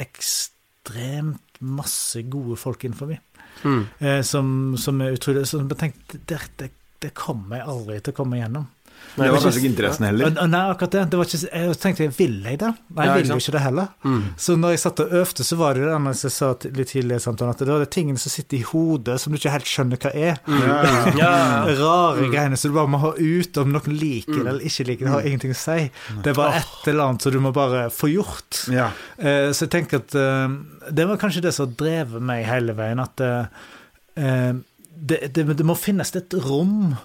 ekstremt masse gode folk innenfor. Mm. Eh, som, som er utrolig Så jeg tenkte, det, det, det kommer jeg aldri til å komme igjennom. Det var kanskje ikke interessen heller. Nei, akkurat det. det var ikke, jeg tenkte, vil jeg det? Nei, jeg vil jo ikke det heller. Mm. Så når jeg satt og øvde, så var det det jeg sa litt tidligere i samtalen, at det var det tingene som sitter i hodet som du ikke helt skjønner hva er. Mm. ja. Ja, ja. Rare greiene som du bare må ha ut om noen liker det eller ikke liker det. har ingenting å si. Det er bare et eller annet som du må bare få gjort. Eh, Så jeg tenker at uh, det var kanskje det som drev meg hele veien, at eh, det, det, det må finnes et rom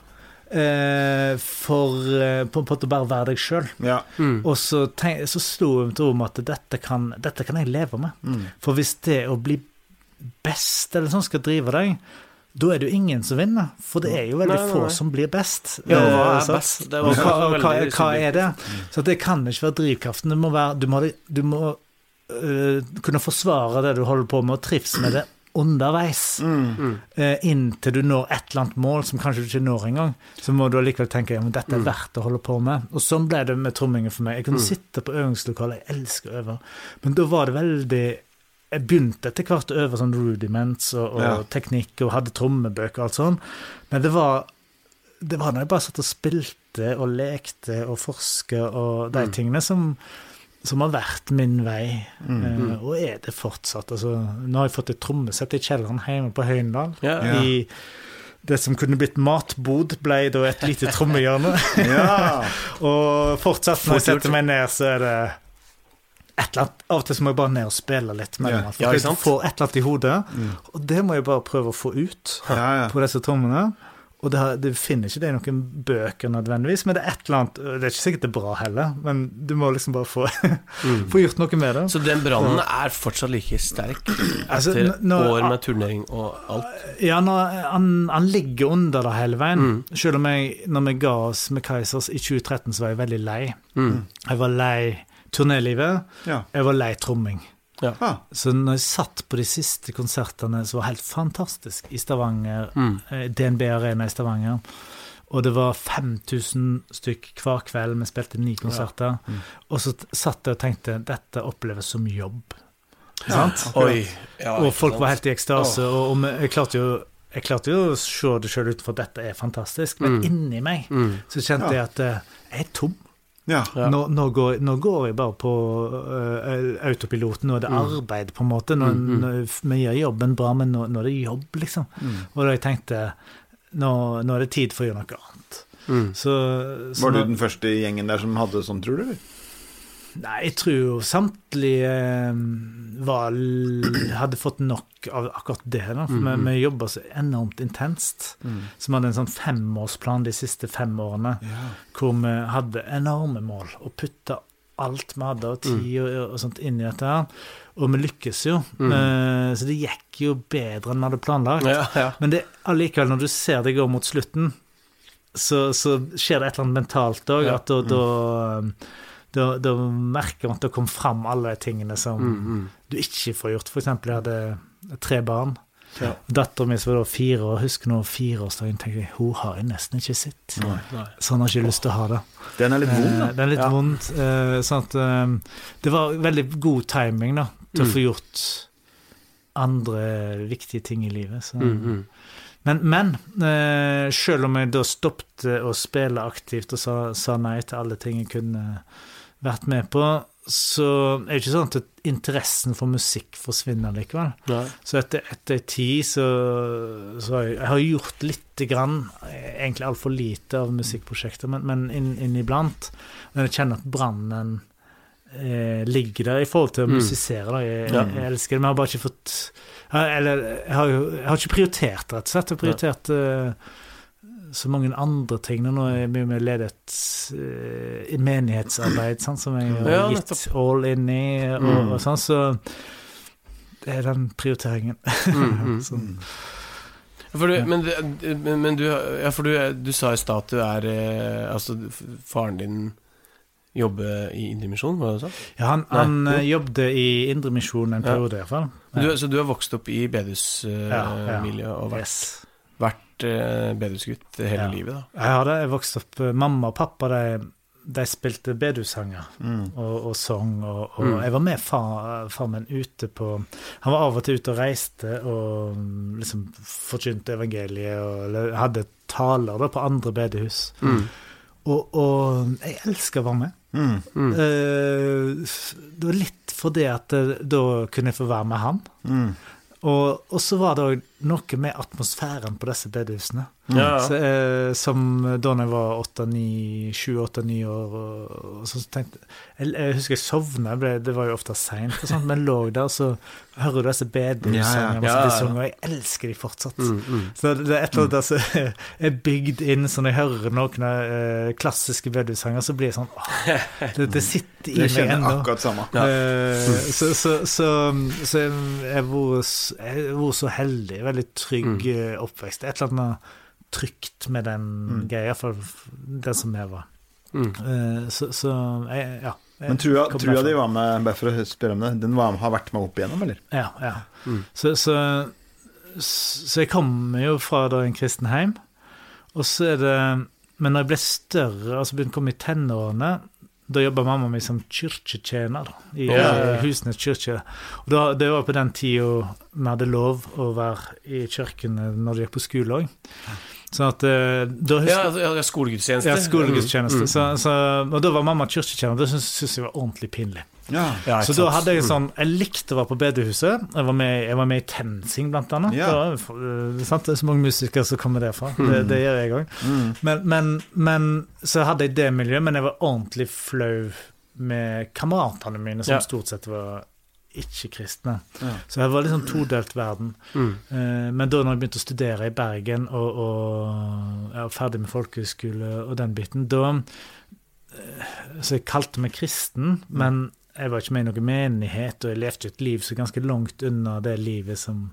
for eh, på, på måte å bare være deg sjøl. ja. Mm. Og så, tenk, så sto jeg til om at dette kan, dette kan jeg leve med. Mm. For hvis det å bli best eller sånn skal drive deg, da er det jo ingen som vinner. For det er jo veldig Nei, nei, få som blir best. Ja, hva Eh, er best? Det var hva, hva, hva er det? Så det kan ikke være drivkraften. Du må, være, du må, du må uh, kunne forsvare det du holder på med, og trives med det underveis. Mm. Uh, inntil du når et eller annet mål som kanskje du ikke når engang. Så må du allikevel tenke ja, men dette er verdt å holde på med. Og sånn ble det med trommingen for meg. Jeg kunne sitte på øvingslokalet, jeg elsker å øve, men da var det veldig Jeg begynte etter hvert å øve sånn rudiments og, og Ja. teknikk og hadde trommebøker og alt sånn, men det var det var når jeg bare satt og spilte og lekte og forska og de tingene som, som har vært min vei, eh, og er det fortsatt. Altså, nå har jeg fått et trommesett i kjelleren hjemme på Høyendal. Ja. I det som kunne blitt matbod, ble da et lite trommehjørne. Ja. og fortsatt, når jeg setter meg ned, så er det et eller annet, Av og til så må jeg bare ned og spille litt. med Ja. alt. Ja, For jeg får et eller annet i hodet, og det må jeg bare prøve å få ut Ja, ja. på disse trommene. Og det, har, det finner ikke det i noen bøker nødvendigvis, men det er et eller annet Det er ikke sikkert det er bra heller, men du må liksom bare få, få gjort noe med det. Så den brannen er fortsatt like sterk Altså, etter altså, når- år med turnering og alt? Ja, når, han, han ligger under det hele veien. Selv om jeg, når vi ga oss med Kaizers i 2013, så var jeg veldig lei. Mm. Jeg var lei turnélivet, ja. jeg var lei tromming. Ah, Så når jeg satt på de siste konsertene, som var helt fantastisk, i Stavanger, Mm. eh, DNB Arena i Stavanger, og det var 5000 stykk hver kveld, vi spilte ni konserter, og så satt jeg og tenkte dette oppleves som jobb. Ja. sant? Oi. Ja, og folk sant? var helt i ekstase, og, og jeg klarte jo jeg klarte jo å se det sjøl utenfor at dette er fantastisk, men Mm. inni meg mm. så kjente Ja. jeg at eh, jeg er tom. Ja. Ja. Nå, nå, går, nå går jeg bare på uh, autopiloten. Nå er det Mm. arbeid, på en måte. Nå, Mm, mm. vi gjør jobben bra, men nå, nå er det jobb, liksom. Mm. Og da jeg tenkte nå, nå er det tid for å gjøre noe annet. Mm. Så, så Var du nå- den første i gjengen der som hadde sånn, tror du? eller? Nei, jeg tror jo samtlige eh, var, hadde fått nok av akkurat det. Da. For Mhm. vi, vi jobba så enormt intenst. Så vi hadde en sånn femårsplan de siste fem årene yeah. hvor vi hadde enorme mål og putta alt vi hadde av tid og, og sånt inn i dette. her. Og vi lykkes jo. Mm. Uh, Så det gikk jo bedre enn vi hadde planlagt. Ja, ja. Men det, allikevel, når du ser det går mot slutten, så, så skjer det et eller annet mentalt òg. Ja. At da, da, da, da merker man at det kom fram alle de tingene som Mm, mm. du ikke får gjort. For eksempel, jeg hadde tre barn. Ja. Dattera mi som var da fire år, husker nå fireårsdagen, tenkte jeg hun har jeg nesten ikke sett. Nei, nei. Sånn har ikke lyst til å ha det. Den er litt vond, Eh, da. Det er litt Ja. vond. eh, Sånn at eh, det var veldig god timing da, til å Mm. få gjort andre viktige ting i livet. Så. Mm, mm. Men, men eh, selv om jeg da stoppet å spille aktivt og sa, sa nei til alle ting jeg kunne vært med på, så er det ikke sånn at interessen for musikk forsvinner likevel. Nei. Så etter, etter tid så, så har jeg, jeg har gjort lite grann, egentlig altfor lite av musikkprosjekter, men, men inn, inniblant. Men jeg kjenner at brannen eh, ligger der i forhold til å Mm. musisere. Da. Jeg, Ja. jeg elsker det, men jeg har bare ikke fått jeg- Eller jeg har jeg har ikke prioritert, rett og slett. Jeg har prioritert eh, så mange andre ting. Nå er mye mer ledet uh, i menighetsarbeid, sant, som jeg har Ja, gitt all in i, og, Mm. og sånn, så det er den prioriteringen. Mm, mm. For du, men, men, men du, ja, for du, du sa i stad at du er eh, Altså, faren din jobber i Indremisjon, var det sånn? ja, han, han jo. eh, jobbet i Indremisjonen en Ja. periode, i hvert fall. Du, så du har vokst opp i bedehusmiljøet Ja, ja. uh, og vært, Yes. Vært bedusgutt bedehusgutt hele Ja. livet, da? Jeg hadde det. Jeg vokste opp eh, Mamma og pappa de, de spilte bedehussanger Mm. og, og sang, og, og Mm. jeg var med far, far min ute på Han var av og til ute og reiste og mm, liksom forkynte evangeliet og eller hadde taler da på andre bedehus. Mm. Og, og jeg elsker å være med. Mm. Mm. Eh, det var litt fordi at eh, da kunne jeg få være med han. Mm. Og, og så var det òg noe med atmosfæren på disse bedehusene. Ja, Så, eh, som da jeg var 7-8-9 år, og, og så tenkte jeg, jeg husker jeg sovna, det var jo ofte seint, men lå der, og så hører du disse bedehussangene Ja, ja. Og jeg elsker de fortsatt. Mm, mm. Så det er et eller annet der som er bygd inn, så når jeg hører noen eh, klassiske bedehussanger, så blir jeg sånn åh, det, det sitter i meg ennå. akkurat samme. Eh, så, så, så, så jeg har vært så heldig. Veldig trygg mm. oppvekst. Et eller annet trygt med den Mm. greia, iallfall den som jeg var. Mm. Eh, så, så jeg, ja. jeg Men trua, trua di var med, bare for å spørre om det, den var, har vært med opp igjennom, eller? Ja, ja. Mm. Så, så så jeg kommer jo fra da en kristen heim, og så er det Men når jeg ble større, altså begynte å komme i tenårene, da jobba mamma mi som kirketjener i ja. Husnes kirke. Og da, det var på den tida vi hadde lov å være i kirken når du gikk på skole òg. Sånn at eh, da husker Ja, altså, skolegudstjeneste. ja, skolegudstjeneste. Mm, mm. Så, så, og da var mamma kirketjener. Det syntes jeg var ordentlig pinlig. Ja. Ja, Så da hadde jeg sånn Jeg likte å være på bedehuset. Jeg var med, jeg var med i TenSing, blant annet. Ja. Det, eh, sant? det er så mange musikere som kommer derfra. Det, det gjør jeg òg. Mm. Men, men, men så hadde jeg det miljøet, men jeg var ordentlig flau med kameratene mine, som Ja. stort sett var ikke-kristne. Ja. Så jeg var sånn todelt verden. Mm. Eh, Men da når jeg begynte å studere i Bergen og, og jeg var ferdig med folkehøyskole og den biten, da eh, Så jeg kalte meg kristen, men jeg var ikke med i noen menighet, og jeg levde et liv så ganske langt unna det livet som,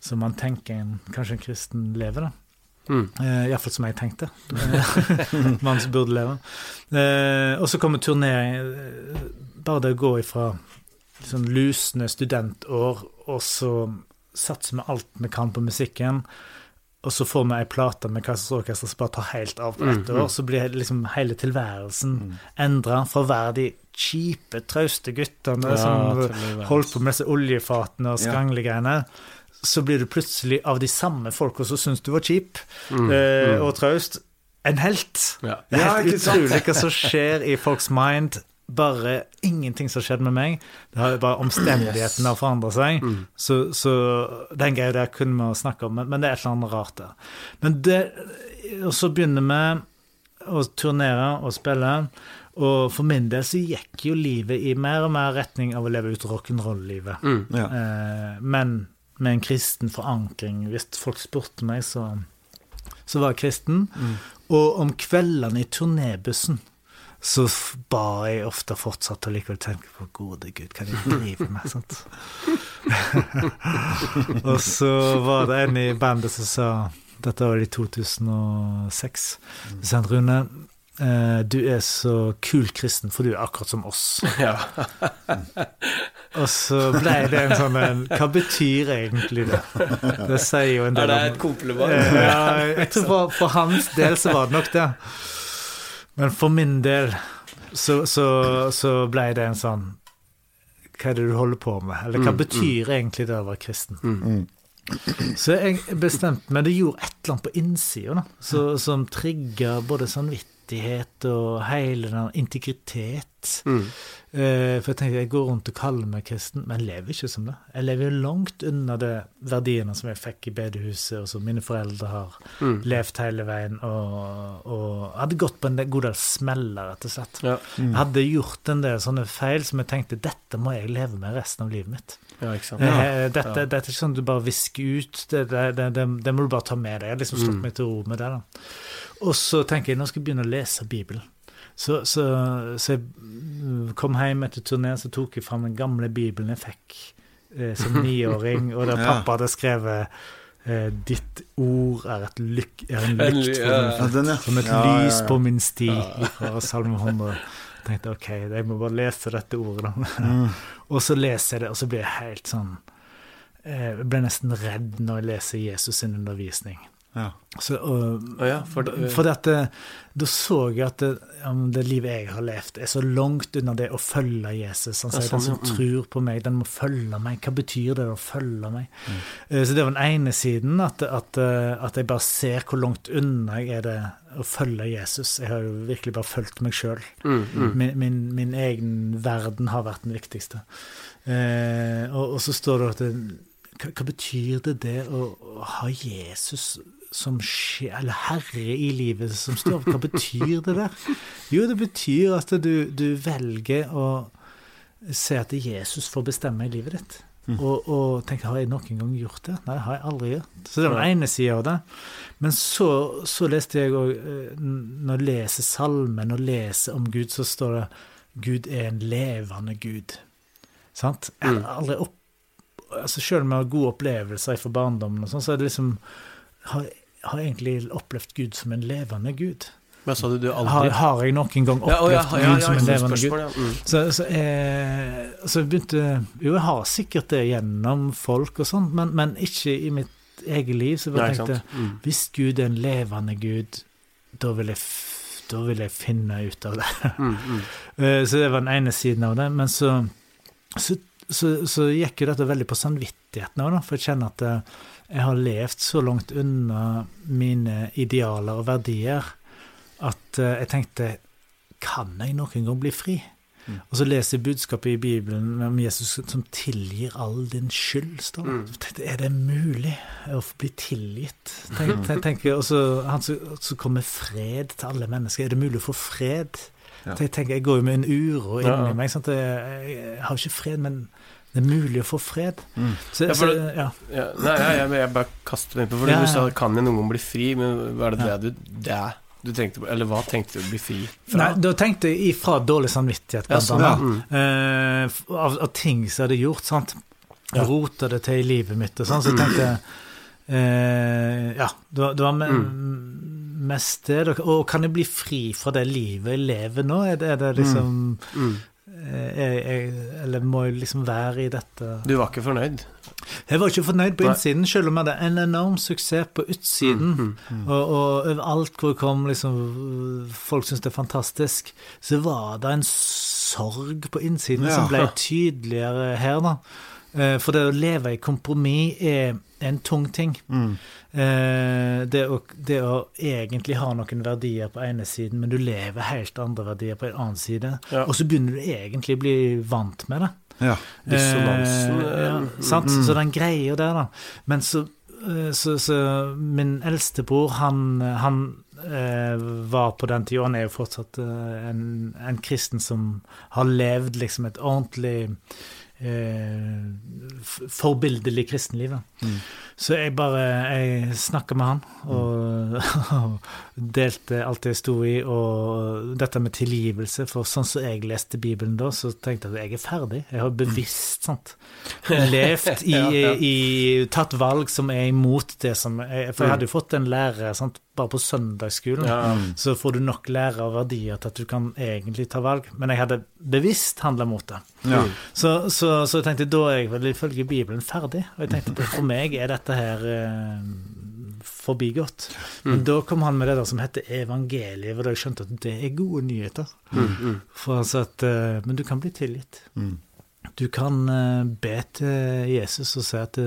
som man tenker en, kanskje en kristen lever, da. Mm. Eh, Iallfall som jeg tenkte. Man som burde leve. Og så kommer turnering Bare det å gå ifra sånn lusne studentår, og så satser vi alt vi kan på musikken, og så får vi ei plate med Kaisers Orkester som bare tar helt av på ett Mm, mm. år, så blir liksom hele tilværelsen Mm. endra fra å være de kjipe, trauste guttene Ja, som holdt på med disse oljefatene og skranglegreiene. så blir du plutselig av de samme folka som syns du var kjip Mm, eh, mm. og traust, en helt. Ja. Det er helt ja, utrolig hva som skjer i folks mind. Bare ingenting som skjedde med meg. Det har jo bare omstendighetene har forandra seg. Mm. Så, så den greia der kunne vi snakke om, men, men det er et eller annet rart der. Men det, og så begynner vi å turnere og spille, og for min del så gikk jo livet i mer og mer retning av å leve ut rock'n'roll-livet. Mm. Ja. Eh, men med en kristen forankring. Hvis folk spurte meg, så, så var jeg kristen. Mm. Og om kveldene i turnébussen så bar ba jeg ofte fortsatt og likevel tenke på gode gud, hva er det jeg driver med? Sant? og så var det en i bandet som sa Dette var i 2006. Du sa han Rune, eh, du er så kul kristen, for du er akkurat som oss. Ja. Og så ble det en sånn en Hva betyr egentlig det? Det sier jo en Er del det om et kompliment? Eh, Ja, jeg tror for, for hans del så var det nok det. Men for min del så, så, så ble det en sånn Hva er det du holder på med? Eller hva Mm, betyr egentlig det å være kristen? Mm. Så jeg bestemte meg Det gjorde et eller annet på innsida som trigga både samvittighet og hele den integritet. Mm. Uh, for jeg tenker, jeg går rundt og kaller meg kristen, men lever ikke som det. Jeg lever jo langt unna de verdiene som jeg fikk i bedehuset, og som mine foreldre har Mm. levd hele veien, og, og hadde gått på en god del smeller, rett og slett. Ja. Jeg hadde gjort en del sånne feil som jeg tenkte dette må jeg leve med resten av livet mitt. ja, ikke sant. Eh, dette, Ja. dette er ikke sånn du bare visker ut, det, det, det, det, det må du bare ta med deg. Jeg har liksom slått Mm. meg til ro med det. da. Og så tenker jeg nå skal jeg begynne å lese Bibelen. Så, så, så jeg mm, kom hjem etter turneen, så tok jeg fram den gamle Bibelen jeg fikk eh, som niåring, og der pappa hadde skrevet eh, 'Ditt ord er, lyk, er en lykt for min som et lys på min sti, fra Salme 100. Jeg tenkte ok, jeg må bare lese dette ordet. Mm. Og så leser jeg det, og så blir jeg helt sånn eh, Jeg ble nesten redd når jeg leser Jesus sin undervisning. Ja. Så, og, Å ja, for uh, for at det, da så jeg at det, det livet jeg har levd, er så langt unna det å følge Jesus. Han sier sånn, den som ja. Mm. tror på meg, den må følge meg. Hva betyr det å følge meg? Mm. Eh, Så det var den ene siden, at, at, eh, at jeg bare ser hvor langt unna jeg er det å følge Jesus. Jeg har jo virkelig bare fulgt meg sjøl. Mm, mm. Min, min, min egen verden har vært den viktigste. Eh, og, og så står det at det, hva, hva betyr det det å, å ha Jesus som skjer, eller herre i livet som står Hva betyr det der? Jo, det betyr at du, du velger å se at Jesus får bestemme i livet ditt. Og, og tenke har jeg noen gang gjort det? Nei, det har jeg aldri gjort. Så det var den ene sida av det. Men så, så leste jeg òg Når jeg leser salmen og leser om Gud, så står det Gud er en levende Gud. Sant? Jeg har aldri opp... Altså Selv om jeg har gode opplevelser fra barndommen, og sånn, så er det liksom har, har egentlig opplevd Gud som en levende Gud. Men sa du? Du Har, aldri har jeg noen gang Ja, opplevd ja, ja, Gud som en levende Gud? spørsmål, ja. Mm. Så, så, jeg, så jeg begynte Jo, jeg har sikkert det gjennom folk og sånn, men, men ikke i mitt eget liv. Så jeg bare tenkte? Mm. hvis Gud er en levende Gud, da vil jeg, da vil jeg finne ut av det. Mm, mm. Eh, så det var den ene siden av det. Men så, så, så, så gikk jo dette veldig på samvittigheten òg. For jeg kjenner at eh, jeg har levd så langt unna mine idealer og verdier at eh, jeg tenkte Kan jeg noen gang bli fri? Mm. Og så leser jeg budskapet i Bibelen om Jesus som tilgir all din skyld. står. Mm. Er det mulig å bli tilgitt? Tenk, tenk, og så han så kommer fred til alle mennesker. Er det mulig å få fred? Ja. Tenk, jeg går jo med en uro inni Ja, ja. meg. Sant? Jeg, jeg har ikke fred, men det er mulig å få fred. Mm. Så, Ja, for så, ja. Ja, nei, jeg, jeg, bare kaster meg på, for du sa kan jeg noen gang bli fri, men hva er det det du det du tenkte? Eller hva tenkte du å bli fri fra? Nei, da tenkte jeg ifra dårlig samvittighet, blant sånn, annet. Mm. F- av, av ting som jeg hadde gjort. sant? Rota det til i livet mitt og sånn. Så jeg tenkte uh, Ja, det var, det var me mest det. Og kan jeg bli fri fra det livet jeg lever nå? Er det, er det liksom Mm. eh, jeg, jeg, Eller må jeg liksom være i dette Du var ikke fornøyd? Jeg var ikke fornøyd på Nei. innsiden, selv om jeg hadde en enorm suksess på utsiden. Mm, mm. Og, og overalt hvor jeg kom, liksom, folk syntes det er fantastisk, så var det en sorg på innsiden Ja. som ble tydeligere her, da. Eh, For det å leve i kompromiss er en tung ting. Mm. Eh, Det å, det å egentlig ha noen verdier på ene siden, men du lever helt andre verdier på en annen side. Ja. Og så begynner du egentlig å bli vant med det. Ja. Dissonansen, Eh, ja, eh, sant? mm. Så den greia der, da. Men så, eh, så, så min eldstebror, han, han eh, var på den tida, han er jo fortsatt en, en kristen som har levd liksom et ordentlig eh, forbildelig kristenliv. Mm. Så jeg bare jeg snakka med han og, og delte alt jeg sto i, og dette med tilgivelse. For sånn som jeg leste Bibelen da, så tenkte jeg at jeg er ferdig. Jeg har bevisst sant, levd i, i Tatt valg som er imot det som jeg, For jeg hadde jo fått en lærer sant, bare på søndagsskolen. Ja. Så får du nok lære og verdier til at du kan egentlig ta valg. Men jeg hadde bevisst handla mot det. Ja. Så, så, så jeg tenkte da er jeg vel ifølge Bibelen ferdig. Og jeg tenkte at for meg er dette her eh, forbigått. Men Mm. da kom han med det der som heter evangeliet, hvor jeg skjønte at det er gode nyheter. Mm, mm. For han sa at eh, Men du kan bli tilgitt. Mm. Du kan eh, be til Jesus og si at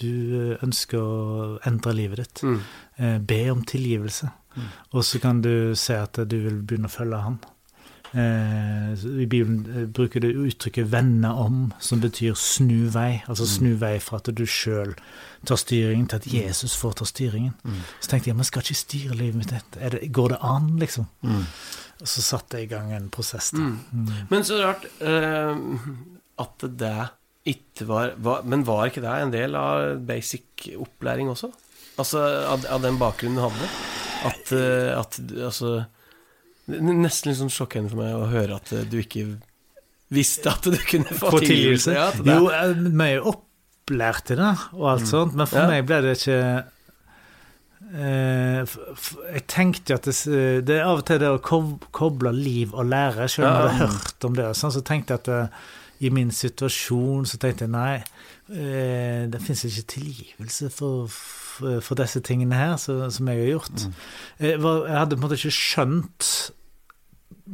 du ønsker å endre livet ditt. Mm. Eh, be om tilgivelse. Mm. Og så kan du si at du vil begynne å følge han. Eh, I Bibelen eh, bruker det uttrykket 'vende om', som betyr snu vei. Altså snu vei fra at du sjøl tar styringen, til at Jesus får ta styringen. Mm. Så tenkte jeg men skal ikke styre livet mitt. Er det, går det an, liksom? Mm. Og så satte jeg i gang en prosess. Da. Mm. Mm. Men så rart eh, at det ikke var, var Men var ikke det en del av basic opplæring også? Altså av, av den bakgrunnen du hadde? At, at altså Nesten litt sånn sjokkerende for meg å høre at eh, du ikke visste at du kunne få, Få tilgivelse? Ja, Jo, eh, vi er jo opplært i det, og alt sånt, men for Ja. meg ble det ikke eh, f f Jeg tenkte jo at det, det er av og til det å kob koble liv og lære, selv om jeg hadde hørt om det. Sånn, så tenkte jeg at det, i min situasjon så tenkte jeg nei, eh, det fins ikke tilgivelse for, for, for disse tingene her så, som jeg har gjort. Mm. Jeg, var, jeg hadde på en måte ikke skjønt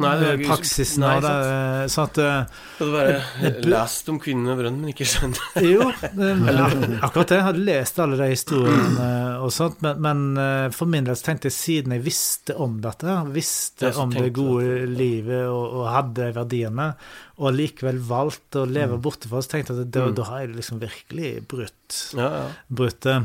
Nei, det eh, ikke- praksisen nei, av det. Så at eh, Du hadde bare Det bu- lest om kvinnen med brønnen, men ikke skjønt Jo, det, akkurat det. Jeg hadde lest alle de historiene og sånt, men, men eh, for min del så tenkte jeg siden jeg visste om dette, visste om det gode det. livet og, og hadde verdiene, og likevel valgte å leve borte fra, oss, tenkte at da, Mm. da har jeg liksom virkelig brutt, Ja, ja. brutt det.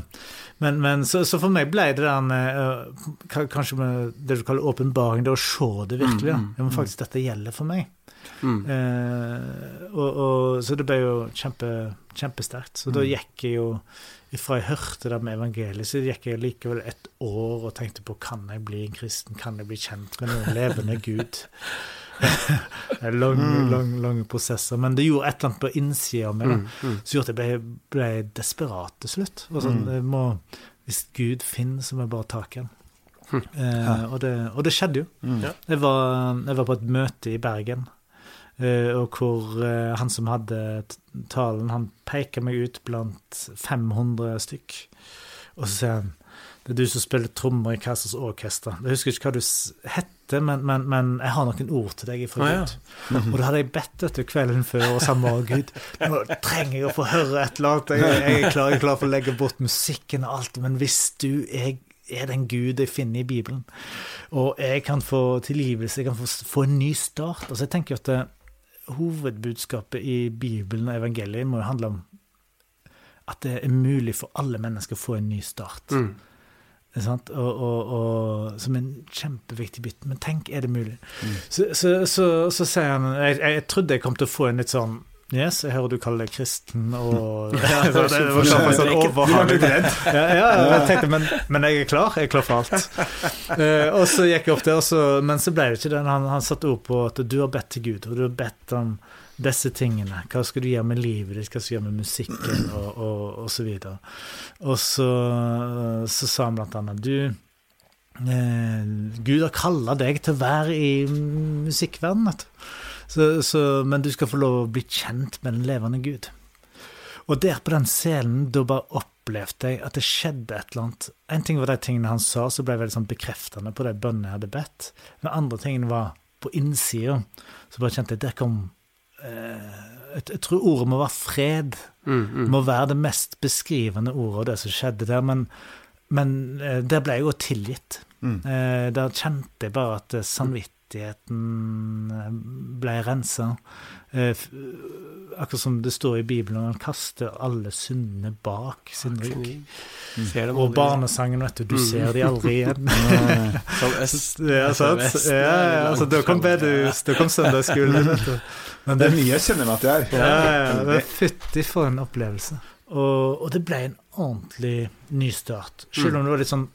Men, men så, så for meg ble det der eh, Kanskje med det du kaller åpenbaring, det å se det virkelig. Mm, mm, Ja, men faktisk, dette gjelder for meg. Mm. Eh, og, og, så det ble jo kjempe, kjempesterkt. Så da Mm. gikk jeg jo Ifra jeg hørte det med evangeliet, så gikk jeg likevel et år og tenkte på kan jeg bli en kristen, kan jeg bli kjent med den levende Gud? det er lange, Mm. lange, lange prosesser. Men det gjorde et eller annet på innsida av meg Mm. Mm. som gjorde at jeg ble, ble desperat til slutt. Og sånn, Mm. må, hvis Gud finnes, så må jeg bare ta han. Hm. Eh, og, det, og det skjedde jo. Mm. Jeg var, jeg var på et møte i Bergen eh, og hvor eh, han som hadde talen, han peker meg ut blant 500 stykk. Og så sier han det er du som spiller trommer i Kaisers Orkester. Jeg husker ikke hva du s- hette, men, men, men jeg har noen ord til deg ifra Å, ja. Gud. Og da hadde jeg bedt etter kvelden før og sa med Gud, nå trenger jeg å få høre et eller annet. Jeg, jeg, er klar, jeg er klar for å legge bort musikken og alt, men hvis du er, er den Gud jeg finner i Bibelen, og jeg kan få tilgivelse, jeg kan få, få en ny start Altså Jeg tenker at det, hovedbudskapet i Bibelen og evangeliet må jo handle om at det er mulig for alle mennesker å få en ny start. Mm. Og, og, og, som en kjempeviktig bit. Men tenk, er det mulig? Så, så, så, så sier han jeg, jeg trodde jeg kom til å få en litt sånn Yes, jeg hører du kaller deg kristen, og ja, det var klart for sånn overhaling. Ja, ja, jeg tenkte, men, men jeg er klar. Jeg er klar for alt. Uh, og så gikk jeg opp der, men så ble det ikke det. Han, han satte ord på at du har bedt til Gud, og du har bedt om disse tingene. Hva skal du gjøre med livet ditt, hva skal du gjøre med musikken, og, og, og så videre. Og så, så sa han blant annet du eh, Gud har kalla deg til å være i musikkverdenen. Så, så, men du skal få lov å bli kjent med den levende Gud. Og der på den scenen, da bare opplevde jeg at det skjedde et eller annet. En ting var de tingene han sa, så ble jeg veldig sånn bekreftende på de bønnene jeg hadde bedt. Den andre tingen var på innsida, så bare kjente jeg der kom jeg, jeg tror ordet må være fred. Mm, mm. Må være det mest beskrivende ordet av det som skjedde der. Men, men eh, der ble jeg jo tilgitt. Mm. Eh, der kjente jeg bare at eh, samvittigheten eh, ble rensa. Eh, akkurat som det står i Bibelen, han kaster alle syndene bak sin rygg. Mm. Og barnesangen, vet du, du Mm. ser de aldri igjen. Som øst. ja, sant? Ja, ja, altså, da kom bedehus, da kom søndagsskolen. Men Det er mye jeg kjenner meg at jeg er. ja, ja, ja, fytti for en opplevelse. Og, og det ble en ordentlig nystart. Selv om det var litt sånn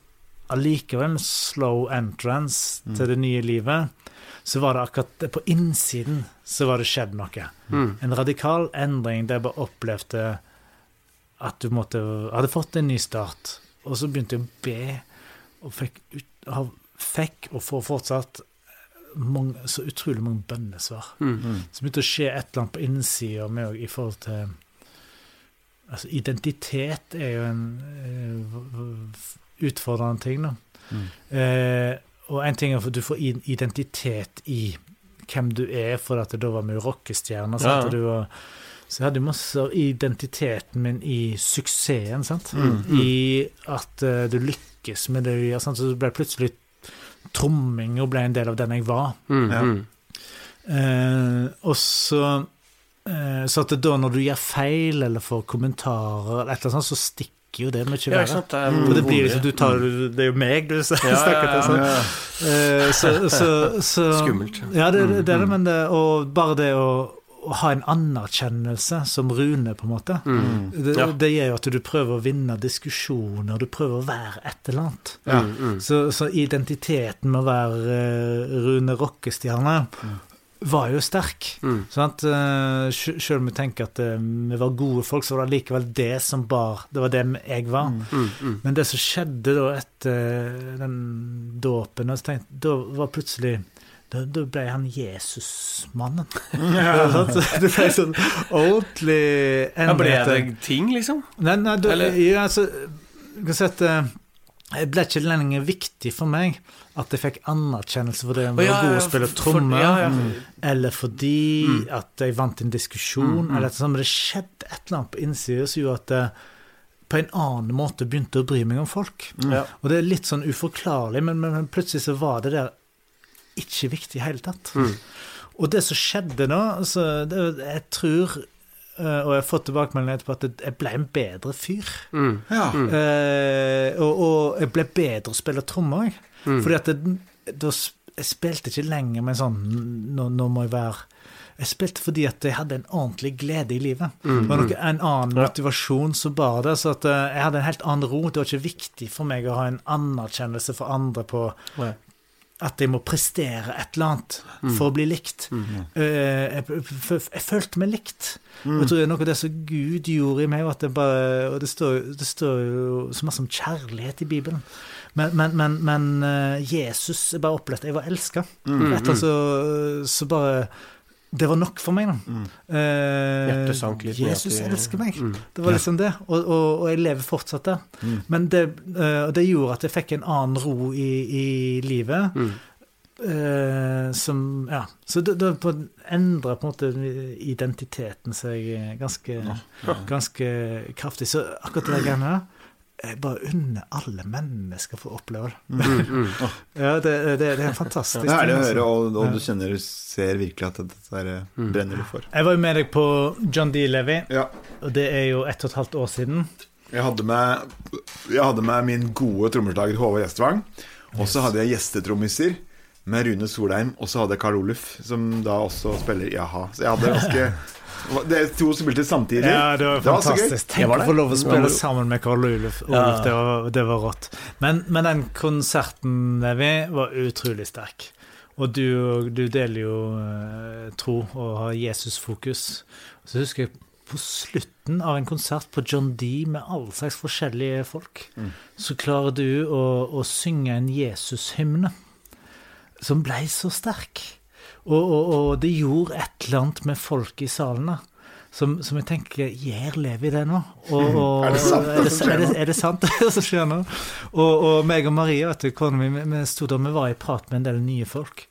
allikevel en slow entrance til det nye livet, så var det akkurat på innsiden så var det skjedd noe. Mm. En radikal endring der jeg bare opplevde at du måtte hadde fått en ny start. Og så begynte jeg å be, og fikk, ut, fikk og får fortsatt mange, så utrolig mange bønnesvar. Mm. Så begynte å skje et eller annet på innsida med òg i forhold til Altså, identitet er jo en eh, utfordrende ting, da. Mm. Eh, og en ting er at du får identitet i hvem du er, for at da var vi jo rockestjerner. sant? Ja. Og du var, så jeg hadde jo masse av identiteten min i suksessen, sant? Mm. I at uh, du lykkes med det du gjør. Sant? Så det ble plutselig tromming og ble en del av den jeg var. Mm. Ja. Mm. Eh, og så uh, Så at da når du gjør feil eller får kommentarer, eller et eller annet sånt, så stikker jo det mye Ja, verre. Det er Mm. Det blir liksom, du tar, det er jo meg du snakker Ja, ja, til. ja. Ja. Eh, så, så, så Skummelt. Ja, det, det, det er det, Mm. men det, og bare det å, å ha en anerkjennelse som Rune, på en måte, Mm. det, Ja. det gjør jo at du prøver å vinne diskusjoner, du prøver å være et eller annet. Ja. Mm. Mm. Så, så identiteten med å være eh, Rune rockestjerne var jo sterk. Mm. Sant? Eh, Selv om vi tenker at eh, vi var gode folk, så var det likevel det som bar Det var det jeg var. Mm. Mm. Men det som skjedde da etter den dåpen, da var plutselig da, ble han Jesusmannen. Ja. det ble sånn ordentlig endret. ble det ting, liksom? Nei, nei, da, Eller- ja, altså, jeg kan si at eh, det ble ikke lenger viktig for meg at jeg fikk anerkjennelse for det om jeg var god til å spille tromme, for- ja. eller fordi Mm. at jeg vant en diskusjon, Mm, mm. eller et sånt, men det skjedde et eller annet på innsiden som gjorde at jeg på en annen måte begynte å bry meg om folk. Ja. Og det er litt sånn uforklarlig, men, men, men plutselig så var det der ikke viktig i hele tatt. Mm. Og det som skjedde da, altså, det, jeg tror eh, Og jeg har fått tilbakemelding etterpå at jeg ble en bedre fyr. Mm. Ja. Mm. Eh, og, og jeg ble bedre å spille trommer, jeg. Mm. Fordi at det, da jeg spilte ikke lenger med sånn nå, nå må jeg være Jeg spilte fordi at jeg hadde en ordentlig glede i livet. Mm. Det var noe, en annen motivasjon som bar det. Så at eh, jeg hadde en helt annen ro. Det var ikke viktig for meg å ha en anerkjennelse for andre på Nei. at jeg må prestere et eller annet Mm. for å bli likt. Mm. ja. jeg, jeg, jeg følte meg likt. Mm. jeg tror det er noe av det som Gud gjorde i meg, at det bare Og det står, det står jo så masse om kjærlighet i Bibelen. Men, men, men, men eh, Jesus Jeg bare opplevde jeg var elska. Mm. Rett så, så bare det var nok for meg, da. Mm. Eh, sank litt Jesus elsker meg. Mm. Det var liksom det. Og, og, og jeg lever fortsatt der. Mm. Men det, eh, det gjorde at jeg fikk en annen ro i, i livet. Mm. eh, som Ja. Så det, det på endra på en måte identiteten seg ganske, ganske kraftig. Så akkurat det der greiene der jeg bare unner alle mennesker for å oppleve det. Mm, mm. Ja, det, det, det er fantastisk. Det er det å altså. høre, og, og du kjenner du ser virkelig at dette der eh, Mm. brenner du for. Jeg var jo med deg på John D. Levy, Ja. og det er jo ett og et halvt år siden. Jeg hadde med, jeg hadde med min gode trommeslager Håvard Gjestvang. Og så hadde jeg gjestetrommiser med Rune Solheim, og så hadde jeg Karl Oluf, som da også spiller i a-ha. Så jeg hadde ganske Dere to som spilte samtidig. Ja, det var Det var fantastisk. Tenk var å få lov å spille sammen med Karl Oluf. Ulf Ja. det, var, det var rått. Men, men den konserten, Levi, var utrolig sterk. Og du, du deler jo eh, tro og har Jesusfokus. Så husker jeg på slutten av en konsert på John D med alle slags forskjellige folk, Mm. så klarer du å, å synge en Jesus-hymne som ble så sterk. Og, og, og det gjorde et eller annet med folk i salene. som, som jeg tenker Gjør Levi det nå? Og, og, Er det sant, det Er det, som skjer er det, nå? er det sant, det som skjer nå? Og, og meg og Maria, vet du, kona mi, vi- stod sto der, vi var i prat med en del nye folk.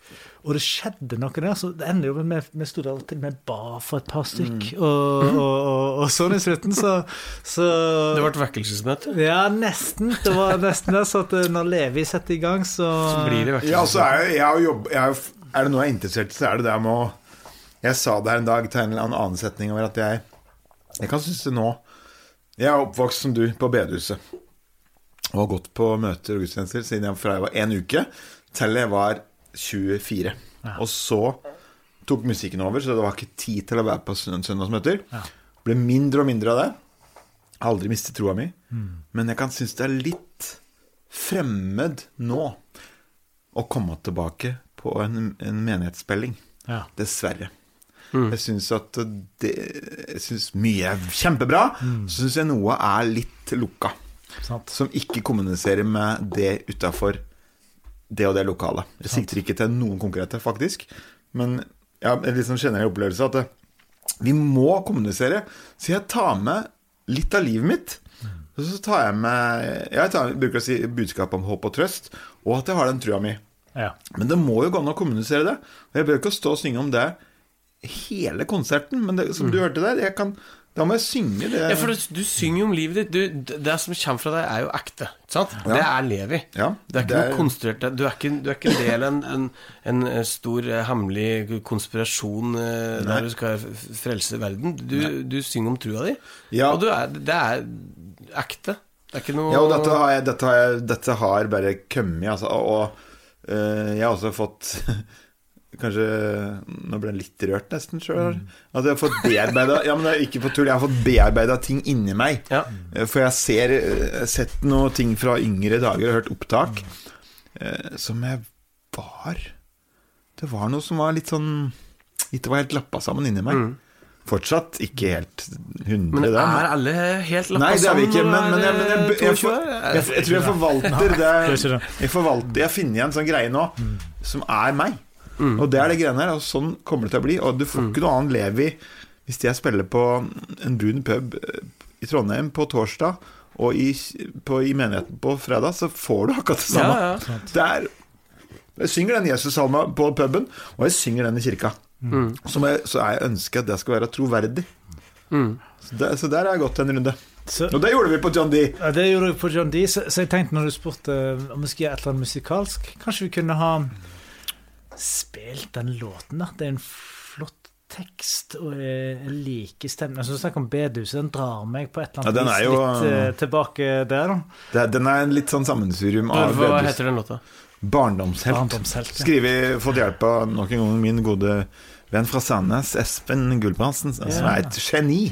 Og det skjedde noe der. så det ender jo med Vi sto der til og med ba for et par stykk. Mm. Og, og, og, og sånn i slutten, så, så Det ble et vekkelsesmøte. Ja, nesten. Det var nesten det. Så at eh, når Levi setter i gang, så, Så blir det Ja, altså, jeg, jeg jeg har, er det noe jeg er interessert i, så er det det med å Jeg sa det her en dag til en eller annen setning over at jeg Jeg kan synes det nå Jeg er oppvokst som du på bedehuset. Og har gått på møter og gudstjenester siden jeg fra jeg var én uke til jeg var 24. Ja. Og så tok musikken over, så det var ikke tid til å være på søndagsmøter. Ja. Ble mindre og mindre av det. Har Aldri mistet troa mi. Mm. Men jeg kan synes det er litt fremmed nå å komme tilbake på en, en menighetsspilling. ja. Dessverre. Mm. Jeg syns at det Jeg syns mye er kjempebra. Så syns jeg noe er litt lukka. Sant. Som ikke kommuniserer med det utafor det og det lokalet. Jeg Sant. sikter ikke til noen konkrete, faktisk. Men ja, jeg liksom kjenner en opplevelse at det, vi må kommunisere. Så jeg tar med litt av livet mitt. Og så tar jeg med Jeg tar, bruker å si budskap om håp og trøst, og at jeg har den trua mi. Ja. Men det må jo gå an å kommunisere det. Og jeg bør ikke stå og synge om det hele konserten, men det, som du hørte der, jeg kan, da må jeg synge det. Ja, for du, du synger jo om livet ditt. Du, det som kommer fra deg, er jo ekte. Sant? Det er Levi. Ja, Det er ikke noe konstruert Du er ikke, du er ikke del av en, en, en eh, stor, eh, hemmelig konspirasjon Nei. der du skal frelse verden. Du, du synger om trua di, Ja. og du er, det er ekte. Det er ikke noe Ja, og dette har, jeg, dette har, jeg, dette har bare kommet, altså. Og, jeg har også fått Kanskje Nå ble jeg litt rørt, nesten, sjøl. At jeg har fått bearbeida Ja, men det er ikke på tull. Jeg har fått bearbeida ting inni meg. Ja. Eh, For jeg ser har sett noen ting fra yngre dager og hørt opptak eh, som jeg var Det var noe som var litt sånn Ikke var helt lappa sammen inni meg. Mm. Fortsatt ikke helt 100 Men det. er alle helt lappa Nei, det er vi ikke, men, men, jeg, men jeg, jeg, jeg, jeg, jeg, jeg tror jeg forvalter det. Jeg forvalter Jeg finner en sånn greie nå som er meg. Mm. Og det er det greiene her, og sånn kommer det til å bli. Og du får ikke noe annet lev i hvis jeg spiller på en brun pub eh, i Trondheim på torsdag, og i, på, i menigheten på fredag, så får du akkurat det samme. Ja, ja. Det er Jeg synger den Jesus-salma på puben, og jeg synger den i kirka. Mm. Så, jeg, så jeg ønsker at det skal være troverdig. Mm. Så, der, så der har jeg gått en runde. Så, Og det gjorde vi på John D. ja, det gjorde vi på John D. Så, så jeg tenkte når du spurte om vi skulle gjøre et eller annet musikalsk, kanskje vi kunne ha spilt den låten, der. Det er en flott tekst, og en like stemning. Jeg snakker om bedehuset, den drar meg på et eller annet den er vis jo, litt uh, tilbake der. Det, den er en litt sånn sammensurium av hva heter den låta? Barndomshelt. Barndomshelt. ja. Skrevet, fått hjelp av nok en gang min gode venn fra Sandnes, Espen Gulbrandsen, som er et geni.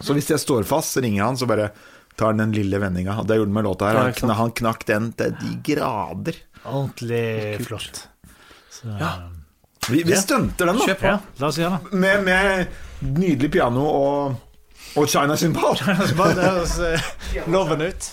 Så hvis jeg står fast, så ringer han, så bare tar han den lille vendinga. Det gjorde han med låta her. Han, kn han knakk den til de grader. Ordentlig flott. Så, Ja. Vi, vi Ja. stunter den, da. Kjøp på. ja, la oss gjøre det. Med, med nydelig piano og, og China bare Det høres eh, lovende ut.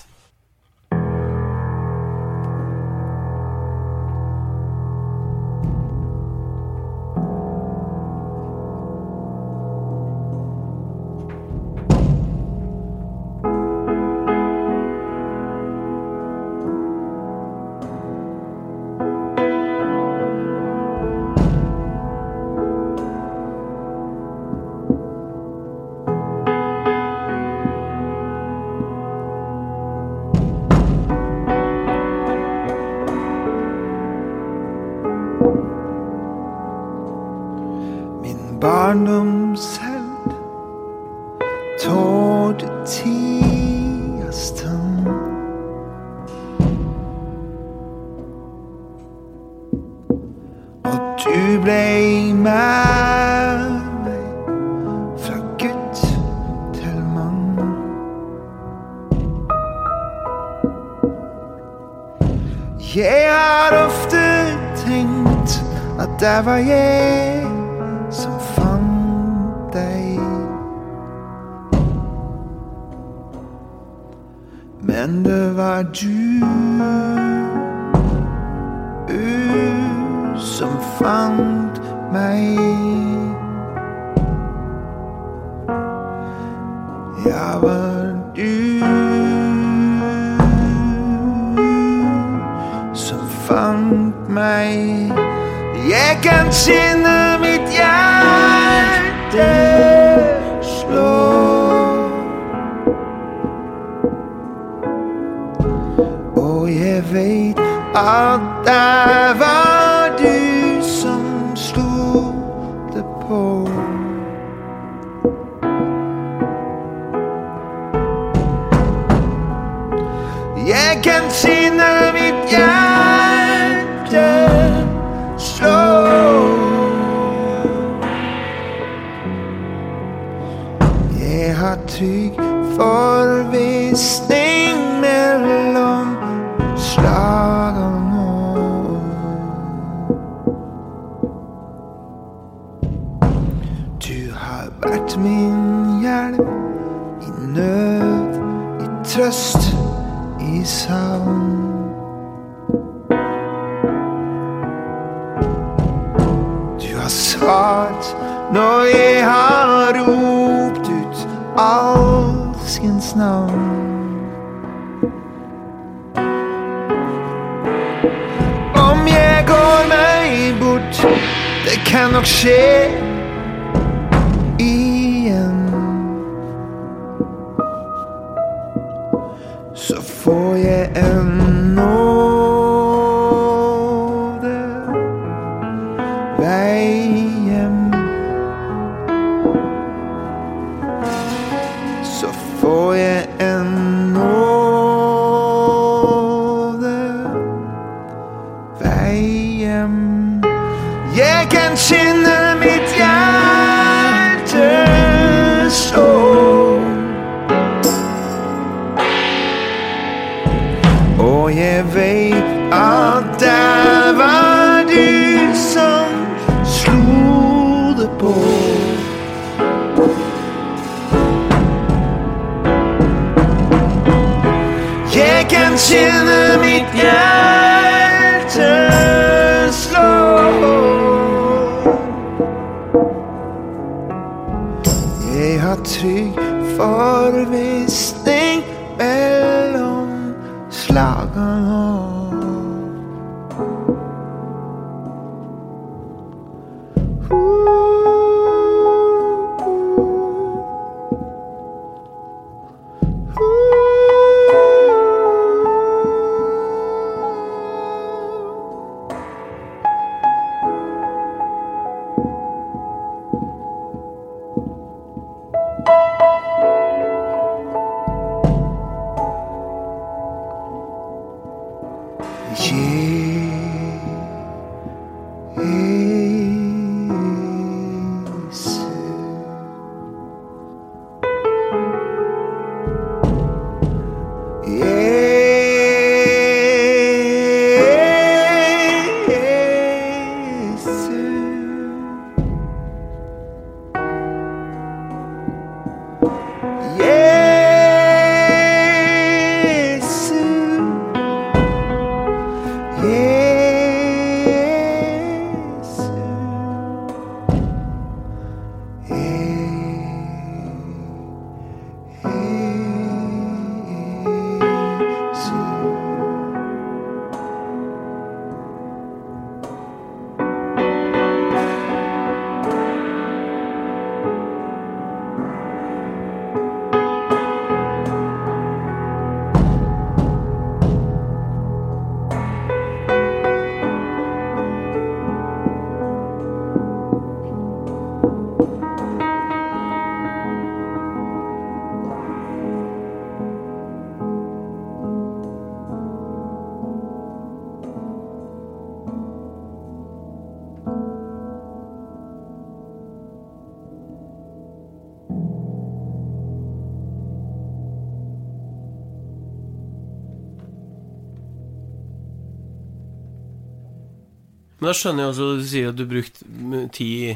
Have I elv. I nød, i trøst, i savn. Du har svart når jeg har ropt ut alskens navn. Om jeg går meg bort, det kan nok skje. Men da skjønner jeg også, du sier at du brukte tid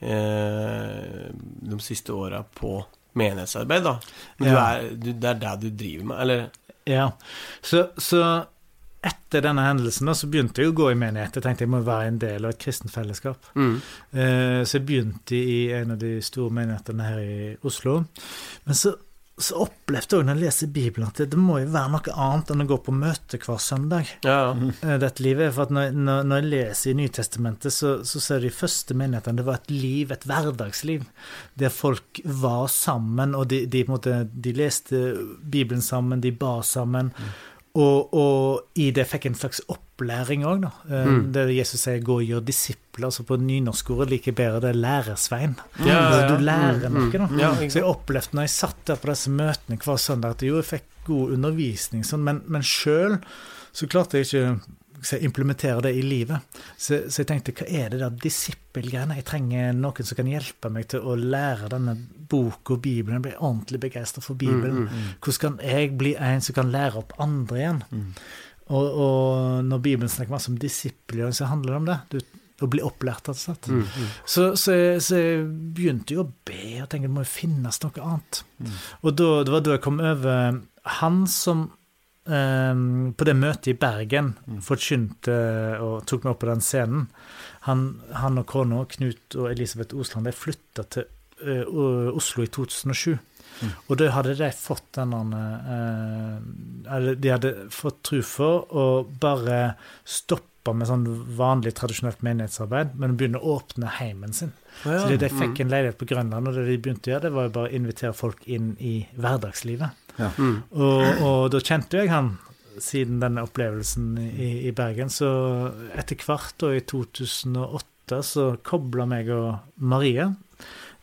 eh, de siste åra på menighetsarbeid, da. Men du er, du, det er det du driver med, eller? Ja, så, så etter denne hendelsen da, så begynte jeg å gå i menighet. Jeg tenkte jeg må være en del av et kristent fellesskap. Mm. Eh, så jeg begynte i en av de store menighetene her i Oslo. Men så, så opplevde jeg når jeg leser Bibelen at det, må jo være noe annet enn å gå på møte hver søndag. Ja, eh, Dette livet, for når, når, jeg leser i Nytestamentet, så, så ser de første menighetene det var et liv, et hverdagsliv, der folk var sammen, og de, de, måte, de leste Bibelen sammen, de ba sammen. Og, og i det fikk jeg en slags opplæring òg, da. Eh, Mm. Det Jesus sier 'gå og gjør disipler'. Altså på nynorskordet liker bedre det lærersvein. Ja, ja, ja. Du lærer Mm, noe, da. mm. Ja, Så jeg opplevde når jeg satt der på disse møtene hver søndag, at jo, jeg fikk god undervisning, sånn, men, men sjøl så klarte jeg ikke jeg implementere det i livet. Så, så jeg tenkte, hva er det der disippelgreiene? Jeg trenger noen som kan hjelpe meg til å lære denne boka og Bibelen. Jeg blir ordentlig begeistra for Bibelen. Hvordan kan jeg bli en som kan lære opp andre igjen? Og, og når Bibelen snakker masse om disippelgjøring, så handler det om det. Du, å bli opplært, rett og slett. Mm, mm. Så, så, jeg, så jeg begynte jo å be og tenkte det må jo finnes noe annet. Og da, det var da jeg kom over han som eh, på det møtet i Bergen forkynte og tok meg opp på den scenen. Han, han og kona, Knut og Elisabeth Osland, de flytta til uh, Oslo i 2007. Og da hadde de fått denne uh, De hadde fått tro for å bare stoppe med sånn vanlig tradisjonelt menighetsarbeid, men begynne å åpne heimen sin. Ja, Så de, de mm. fikk en leilighet på Grønland, og det de begynte å gjøre, det var jo bare å invitere folk inn i hverdagslivet. Mm. Og, og da kjente jeg han siden denne opplevelsen i, i Bergen. Så etter hvert, da i 2008, så kobla meg og Marie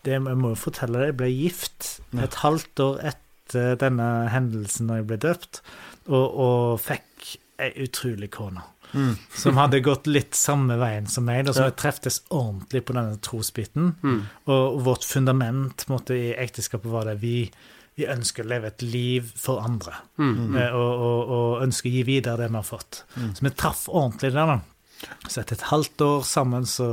det, Jeg må jo fortelle deg, jeg ble gift et halvt år etter denne hendelsen da jeg ble døpt, og, og fikk ei utrolig kone. Mm. Som hadde gått litt samme veien som meg, da, som Ja. vi treftes ordentlig på denne trosbiten. Mm. Og vårt fundament måtte, i ekteskapet var det vi, vi ønsker å leve et liv for andre. Mm. eh, Og, og, og ønsker å gi videre det vi har fått. Så vi traff ordentlig der, da. Så etter et halvt år sammen så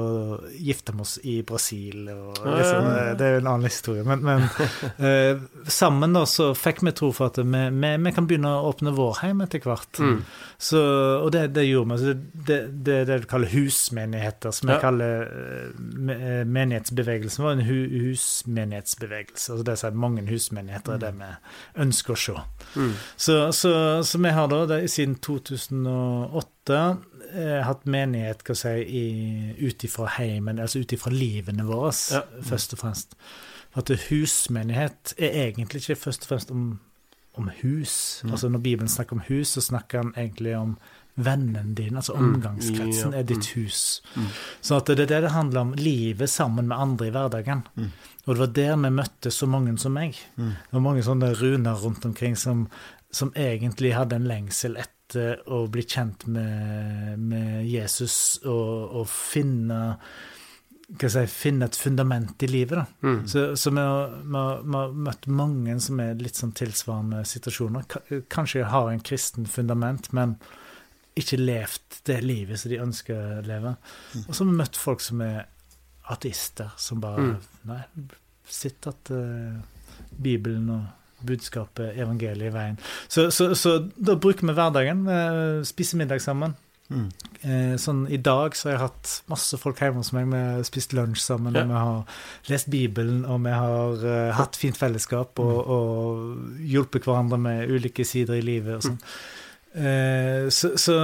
gifta vi oss i Brasil. Og liksom, Det er jo en annen historie. Men, men eh, sammen da så fikk vi tro for at vi, vi, vi kan begynne å åpne vår hjem etter hvert. Mm. Så, og det, det gjorde vi. Så det, er det du kaller husmenigheter, som Ja. kaller eh, eh, menighetsbevegelsen, var en hu, husmenighetsbevegelse. Altså det er mange husmenigheter er det vi ønsker å se. Mm. Så, så, så vi har da det, siden 2008 eh, hatt menighet hva si, ut ifra heimen, altså ut ifra livene våre, Ja. først og fremst. For at husmenighet er egentlig ikke først og fremst om, om hus. Altså Når Bibelen snakker om hus, så snakker han egentlig om vennen din, altså Mm, omgangskretsen er ditt mm. hus. Mm. Så at det er det det handler om, livet sammen med andre i hverdagen. Mm. Og det var der vi møtte så mange som meg. Mm. Det var mange sånne runer rundt omkring som, som egentlig hadde en lengsel etter å bli kjent med, med Jesus og, og finne si, finne et fundament i livet. da. Mm. Så, så vi, har, møtt mange som er litt sånn tilsvarende situasjoner. Ka- Kanskje har en kristen fundament, men ikke levd det livet som de ønsker å leve. Og så har vi møtt folk som er ateister, som bare Mm. Nei, sitt at uh, Bibelen og budskapet, evangeliet, i veien. Så, så, så da bruker vi hverdagen. Uh, spiser middag sammen. Mm. Eh, sånn, I dag så har jeg hatt masse folk hjemme hos meg. Vi har spist lunsj sammen, Ja. og vi har lest Bibelen, og vi har uh, hatt fint fellesskap og, og hjulpet hverandre med ulike sider i livet og sånn. Eh, så, så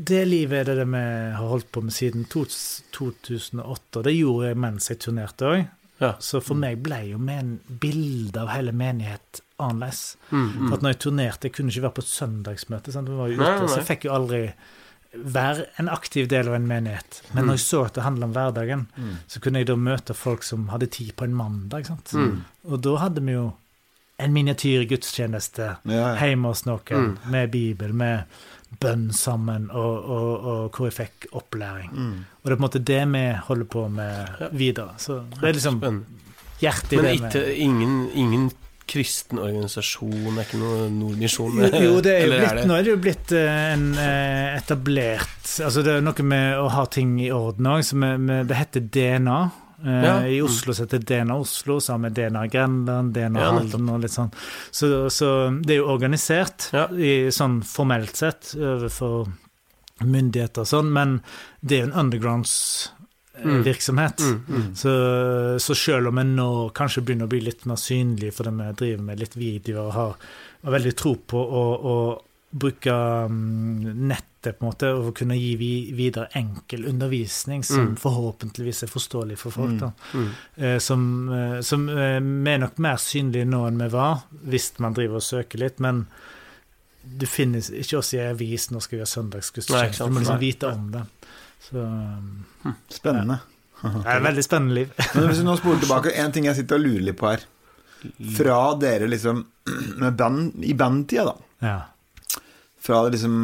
det livet er det, det vi har holdt på med siden 2008, og det gjorde jeg mens jeg turnerte òg. Ja. Så for meg ble jo bildet av hele menighet annerledes. Mm. Mm. For at når jeg turnerte, jeg kunne ikke være på et søndagsmøte. Sant? Vi var jo ute, nei, så jeg fikk jo aldri være en aktiv del av en menighet. Men når jeg så at det handla om hverdagen, Mm. så kunne jeg da møte folk som hadde tid på en mandag. Sant? Mm. Og da hadde vi jo en miniatyr gudstjeneste Ja, ja. hjemme hos noen, Mm. med Bibel, med bønn sammen, og, og, og hvor jeg fikk opplæring. Mm. Og det er på en måte det vi holder på med videre. Så det er liksom hjertet i Men ikke, ingen, ingen kristen organisasjon, det er ikke noe Nordmisjon? Jo, det er jo blitt, er det? nå er det jo blitt eh, en eh, etablert Altså Det er noe med å ha ting i orden òg. Det heter DNA. Eh, Ja. I Oslo så heter DNA Oslo, sammen med DNA Grenland, DNA Ja, Halden og litt sånn. Så, så det er jo organisert, Ja. i, sånn formelt sett, overfor myndigheter og sånn, men det er jo en Mm. undergrounds-virksomhet. Mm, mm. Så, så selv om vi nå kanskje begynner å bli litt mer synlig fordi vi driver med litt videoer og har, har veldig tro på å bruke mm, nettet på en måte og kunne gi videre enkel undervisning som Mm. forhåpentligvis er forståelig for folk. da. Mm. Mm. som, eh, som eh, vi er nok mer synlige nå enn vi var, hvis man driver og søker litt. Men du finner ikke oss i avis når skal vi ha søndagsgudstjeneste. Du må liksom vite om det. Så spennende. Spennende. det er et veldig spennende liv. Men hvis vi nå spoler tilbake, en ting jeg sitter og lurer litt på her. Fra dere liksom med band, I bandtida, da. Ja. Fra liksom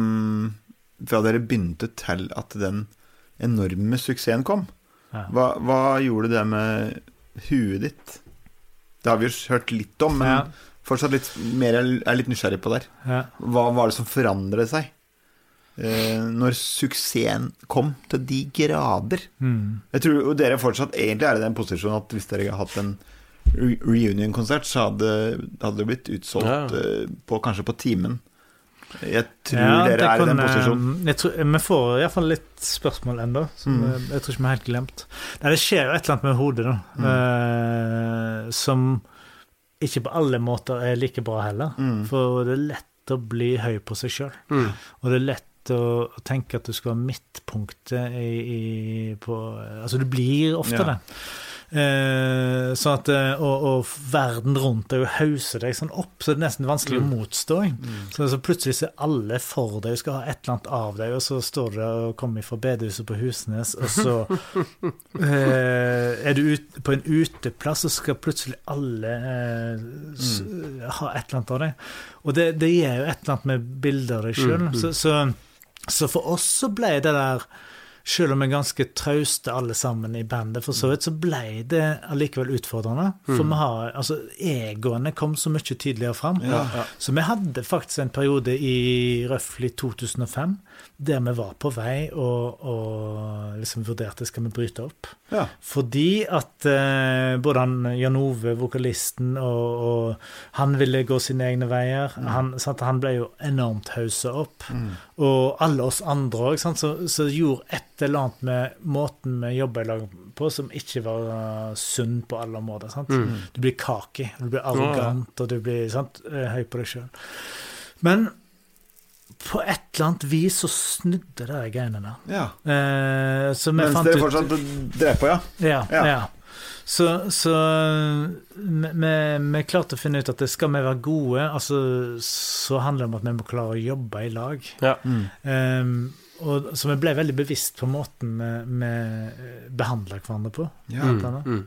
Fra dere begynte til at den enorme suksessen kom. Hva, hva gjorde det med huet ditt? Det har vi jo hørt litt om, men Ja. fortsatt litt mer jeg er litt nysgjerrig på der. Ja. Hva var det som forandret seg? Eh, når suksessen kom til de grader. Mm. Jeg tror dere fortsatt egentlig er i den posisjonen at hvis dere hadde hatt en re reunion-konsert, så hadde, hadde det blitt utsolgt Ja. eh, på, kanskje på timen. Jeg tror Ja, dere er i den posisjonen. Jeg tror, vi får iallfall litt spørsmål ennå, som Mm. jeg, tror ikke vi har helt glemt. Nei, det skjer jo et eller annet med hodet, da, Mm. uh, som ikke på alle måter er like bra heller. Mm. For det er lett å bli høy på seg sjøl. Mm. Og det er lett å, å tenke at du skal være midtpunktet i, i på Altså, du blir ofte Ja. det. Eh, så at, eh, og, og verden rundt deg hauser deg sånn opp, så det er nesten vanskelig Mm. å motstå. Mm. Så, så plutselig ser er alle for deg og skal ha et eller annet av deg, og så står du der og kommer fra bedehuset på Husnes, og så eh, er du ut, på en uteplass, og skal plutselig alle eh, s, ha et eller annet av deg. Og det, det gir jo et eller annet med bildet av deg sjøl. Mm, mm. så, så, så for oss så ble det der selv om vi er ganske trauste alle sammen i bandet, for så vidt, så ble det allikevel utfordrende. For Mm. vi har, altså, egoene kom så mye tydeligere fram. Ja. Så vi hadde faktisk en periode i røftlig 2005 der vi var på vei og, og liksom vurderte skal vi bryte opp. Ja. Fordi at eh, både han Jan Ove, vokalisten, og, og han ville gå sine egne veier. Han, sant, han ble jo enormt hausa opp. Mm. Og alle oss andre òg, så, så gjorde et eller annet med måten vi jobber i lag på, som ikke var sunn på alle områder. Sant? Mm. Du blir kaki, du blir arrogant, og du blir sant, eh, høy på deg sjøl. Men på et eller annet vis så snudde det de greiene der. ja. Eh, så vi Mens fant dere fortsatt drev på, ja? ja, Ja. ja. Så, så vi, vi- vi klarte å finne ut at det skal vi være gode, altså, så handler det om at vi må klare å jobbe i lag. Ja. Mm. Ehm, og, så vi ble veldig bevisst på måten vi, vi behandla hverandre på. Ja. Mm. Mm.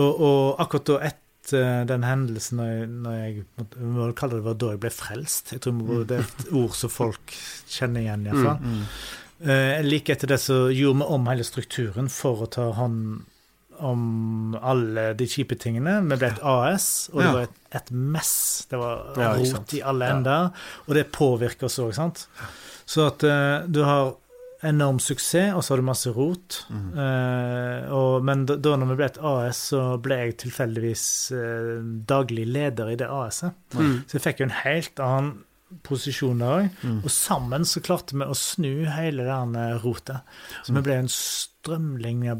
Og, og akkurat da etter den hendelsen, når jeg, når jeg vi må vel kalle det var da jeg ble frelst Jeg tror det er et ord som folk kjenner igjen, iallfall. Mm. Uh, like etter det så gjorde vi om hele strukturen for å ta hånd om alle de kjipe tingene. Vi ble et AS, og det Ja. var et, et mess. Det var Ja, rot i alle Ja. ender, og det påvirker oss òg, sant. Så at uh, du har enorm suksess, og så har du masse rot. Mm. Uh, og, men da, da når vi ble et AS, så ble jeg tilfeldigvis uh, daglig leder i det AS-et. Mm. Så jeg fikk jo en helt annen posisjon der òg. Mm. Og sammen så klarte vi å snu hele det rotet. Så vi ble en strømlinja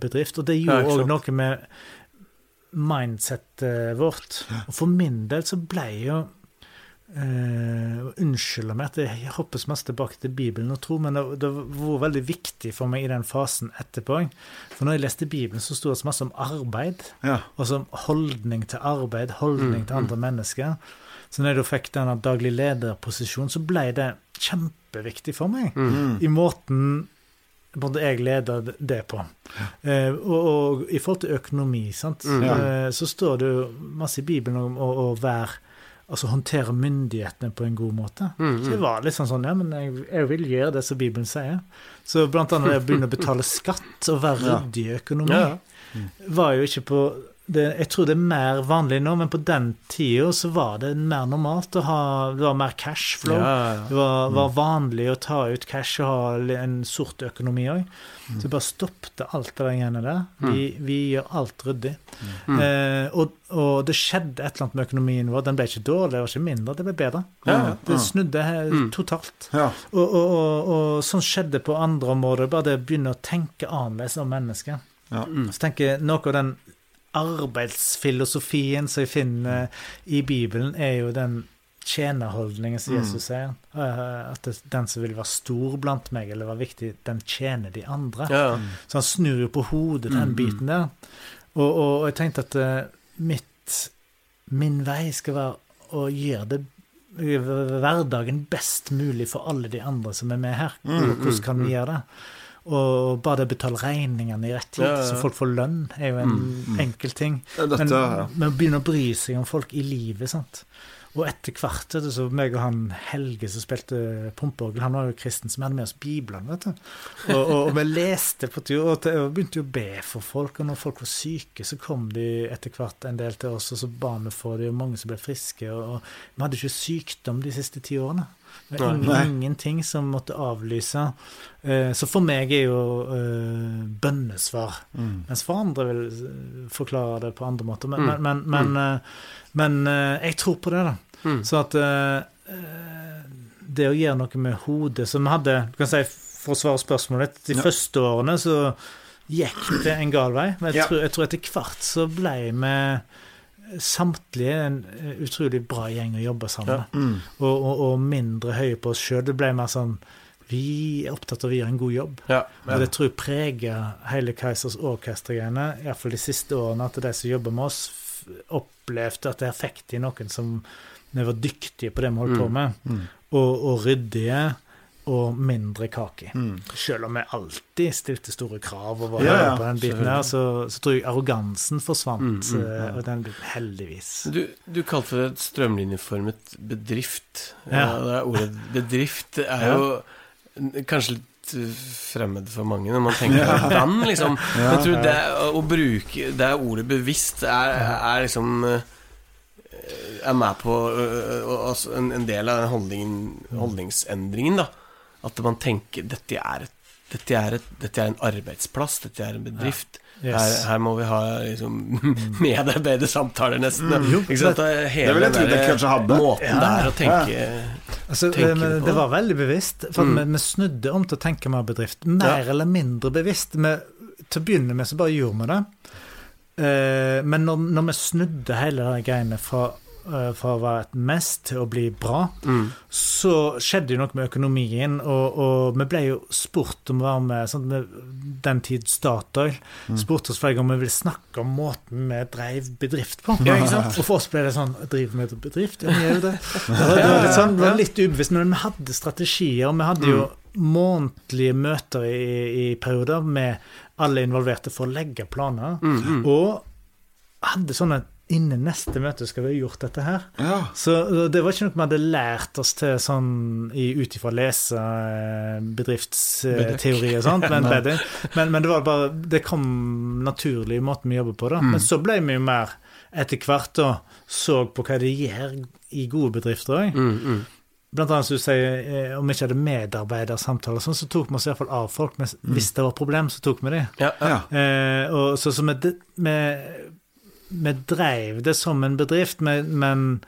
bedrift. Og det gjorde òg noe med mindsettet vårt. Og for min del så ble jo eh, Unnskyld meg at jeg hopper så masse tilbake til Bibelen og tro, men det, det var veldig viktig for meg i den fasen etterpå. For når jeg leste Bibelen, så sto det så masse om arbeid. Ja. Altså holdning til arbeid, holdning Mm, til andre mennesker. Så når jeg fikk denne daglig lederposisjonen, så ble det kjempeviktig for meg. Mm. Mm. I måten både jeg leder det på. Eh, og, og i forhold til økonomi, sant? Mm. eh, så står det jo masse i Bibelen om å være Altså håndtere myndighetene på en god måte. Mm. Så det var litt sånn sånn, ja, men jeg, jeg vil gjøre det som Bibelen sier. Så blant annet det å begynne å betale skatt og være ryddig i økonomi Ja, ja. var jo ikke på det, Jeg tror det er mer vanlig nå, men på den tida så var det mer normalt å ha Det var mer cashflow. Ja, ja. Det var, var vanlig å ta ut cash og ha en sort økonomi òg. Så bare stoppte alt det der greiene der. Vi, vi gjør alt ryddig. Eh, og, og det skjedde et eller annet med økonomien vår. Den ble ikke dårlig, det var ikke mindre, det ble bedre. Ja, ja. Det snudde mm. totalt. Ja. Og, og, og, og sånn skjedde på andre områder. Bare det å begynne å tenke annerledes om mennesker. Ja. Så tenker jeg noe av den arbeidsfilosofien som jeg finner i Bibelen, er jo den tjenerholdningen som Jesus sier. Eh, At den som vil være stor blant meg, eller være viktig, den tjener de andre. Ja. Så han snur jo på hodet den biten der. Og, og, og jeg tenkte at eh, mitt, min vei skal være å gjøre det hverdagen best mulig for alle de andre som er med her. Hvordan kan vi gjøre det? Og bare det å betale regningene i rett tid, Ja, ja, så folk får lønn, er jo en enkel ting. Ja, dette, Men, ja. men begynne å bry seg om folk i livet, sant. Og etter hvert, er det så meg og han Helge som spilte pumpeorgel, han var jo kristen, som hadde med oss Bibelen, vet du. Og, og, og vi leste på tur, og, og begynte jo å be for folk, og når folk var syke, så kom de etter hvert en del til oss, og så ba vi for dem, og mange som ble friske, og vi hadde ikke sykdom de siste ti årene. Det var ingen, Nei. ingenting som måtte avlyse. Eh, Så for meg er jo bønnesvar. bønnesvar. Mens for andre vil eh, forklare det på andre måter. Men, Mm. men, men, men, eh, eh, jeg tror på det, da. Mm. Så at eh, eh, det å gjøre noe med hodet Som vi hadde du kan si, For å svare spørsmålet de Ja. første årene så gikk det en gal vei. Men jeg, Ja. tror, jeg tror etter hvert så ble vi samtlige en eh, utrolig bra gjeng å jobbe sammen med. Mm. Og, og, og mindre høye på oss sjøl. Det ble mer sånn Vi er opptatt av å gjøre en god jobb. Ja, Og det tror jeg preger hele Keisers Orkester-greiene, iallfall de siste årene, at de som jobber med oss, opplevde at der fikk de noen som var dyktige på det vi holdt på med, Mm. og, og ryddige. Og mindre kake. Mm. Selv om vi alltid stilte store krav over Ja, ja, på den biten her, så, så tror jeg arrogansen forsvant. Mm, mm, ja. Og den biten, heldigvis. Du, du kalte det et strømlinjeformet bedrift. Ja. Ja. Det er ordet bedrift er jo kanskje litt uh, fremmed for mange når man tenker hvordan, liksom. Men jeg tror det å bruke det ordet bevisst er, er liksom uh, Er med på altså en, en del av den holdningen, holdningsendringen, da. At man tenker dette er, et, dette, er et, dette er en arbeidsplass, dette er en bedrift. Yes. Her, her må vi ha liksom medarbeidersamtaler, nesten. Mm, Jo, Ikke sant? Det hele Det vil jeg den der kanskje hadde. Måten Ja, der å tenke Altså, tenke men på det det? var veldig bevisst. For Mm. vi, vi snudde om til å tenke mer bedrift. Mer Ja. eller mindre bevisst. Vi, til å begynne med så bare gjorde vi det. Uh, men når, når vi snudde hele de greiene fra, fra å være et mest til å bli bra, mm. så skjedde jo noe med økonomien, og, og vi ble jo spurt om å være med sånn, med Den tid Statoil spurte oss flere ganger om vi ville snakke om måten vi drev bedrift på. Ja? Og for oss ble det sånn Driver vi med bedrift? Ja, vi gjør jo det. Det var, det var litt, sånn, det var litt ubevisst, men vi hadde strategier. Vi hadde jo månedlige møter i, i perioder med alle involverte for å legge planer. Mm, mm. Og hadde sånne Innen neste møte skal vi ha gjort dette her. Ja. Så det var ikke noe vi hadde lært oss til sånn i- ut ifra lese eh, bedriftsteori og sånt, men, men, men det var bare Det kom naturlig i måten vi jobber på, da. Mm. Men så ble vi jo mer etter hvert da så på hva det gjør i gode bedrifter òg. Mm, mm. Blant annet som du sier, eh, om vi ikke hadde medarbeidersamtaler, sånn, så tok vi oss iallfall av folk. Men hvis det var problem, så tok vi dem. Ja, ja. Eh, og så, så vi, vi dreiv det som en bedrift, men, men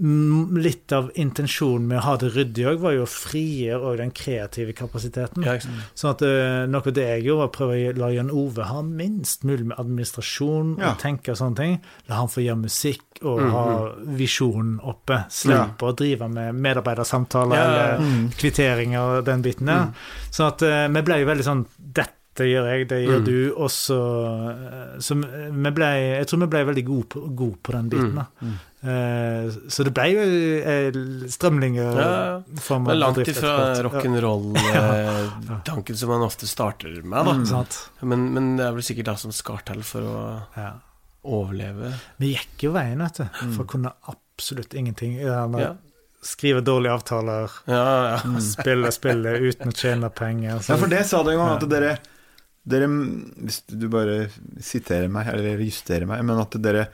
mm, litt av intensjonen med å ha det ryddig òg, var jo å frigjøre den kreative kapasiteten. ja. Sånn at eh, noe av det jeg gjorde, var å prøve å la Jan Ove ha minst mulig med administrasjon Ja. og tenke og sånne ting. La han få gjøre musikk og Mhm. ha visjonen oppe. Slippe å drive med medarbeidersamtaler Ja, ja, eller. Mm. kvitteringer og den biten der. Så at eh, vi ble jo veldig sånn Dette gjør jeg, det gjør Mm. du. også. så, eh, vi ble Jeg tror vi ble veldig gode på, gode på den biten. da. Mm. Eh, så det ble jo eh, strømlinger Ja, ja. Det er langt ifra rock'n'roll-tanken som man ofte starter med, da. Mm. Men, men det er vel sikkert det som skal til for å Ja. overleve. Vi gikk jo veien, vet du, for å kunne absolutt ingenting. Ja, Mm. Skrive dårlige avtaler, ja. ja. spille spille uten å tjene penger. ja, for det sa du en gang, at dere dere Hvis du bare siterer meg, eller justerer meg, men at dere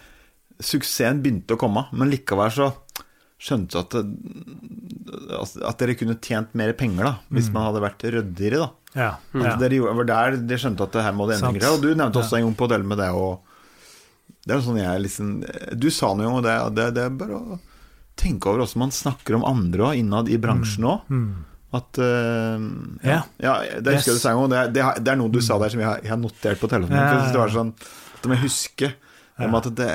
Suksessen begynte å komme, men likevel så skjønte at, at dere kunne tjent mer penger da hvis man hadde vært ryddigere. da Ja. Ja. dere der dere skjønte at det her må det endringer. Og du nevnte også en gang på hotellet med det og Det er sånn jeg liksom Du sa noe om det, og det, det er bare å tenke over hvordan man snakker om andre innad i bransjen òg. Mm. At uh, Ja. ja, det husker jeg du sa en gang. Det, det, det er noe du sa der som jeg har, jeg har notert på telefonen. Ja, det var sånn At må jeg huske om at det,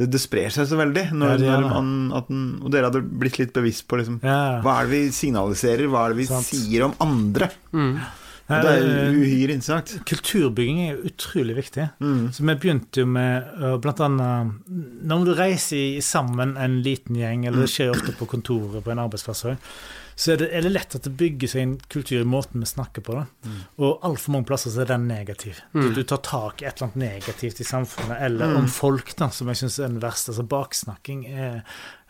det Det sprer seg så veldig. Når, Ja, det når man, at den, og dere hadde blitt litt bevisst på liksom Ja. Hva er det vi signaliserer? Hva er det vi Sant. sier om andre? Mm. Ja, det er uhyre interessant. Kulturbygging er jo utrolig viktig. Mm. Så vi begynte jo med blant annet Når du reiser sammen en liten gjeng, eller det skjer ofte på kontoret på en arbeidsplass òg, så er det, er det lett at det bygger seg en kultur i måten vi snakker på det. Og altfor mange plasser så er den negativ. Du, du tar tak i et eller annet negativt i samfunnet, eller om folk, da, som jeg syns er den verste. Altså baksnakking er,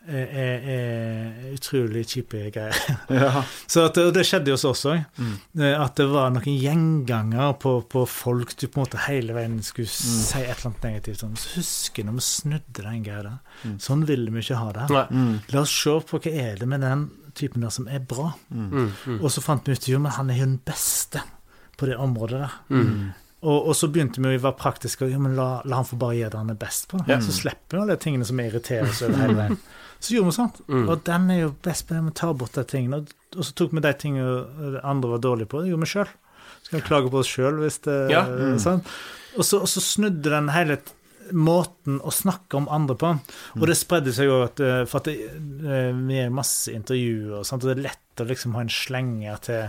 er, er, utrolig kjipe greier. Ja. Så og det skjedde hos oss òg. At det var noen gjenganger på, på folk du på en måte hele veien skulle si et eller annet negativt om. Så husker når vi snudde den greia der. Sånn ville vi ikke ha det. Mm. La oss se på hva er det med den typen der som er bra. Mm. Mm. Og så fant vi ut jo, men han er jo den beste på det området der. Mm. Og, og så begynte vi å være praktiske. og, Jo, men la, la han få bare gjøre det han er best på. Ja. Så slipper vi alle de tingene som irriterer oss over hele veien. Så gjorde vi sånn. Mm. Og den er jo best på det med å ta bort de tingene. Og, og så tok vi de tingene det andre var dårlige på. Det gjorde vi sjøl. Skal vi klage på oss sjøl hvis det Ja. mm. sånn. Og så, og så snudde den hele måten å snakke om andre på. Og det spredde seg jo at eh, For at det, eh, vi er masse intervjuer, sant? og det er lett å liksom ha en slenger til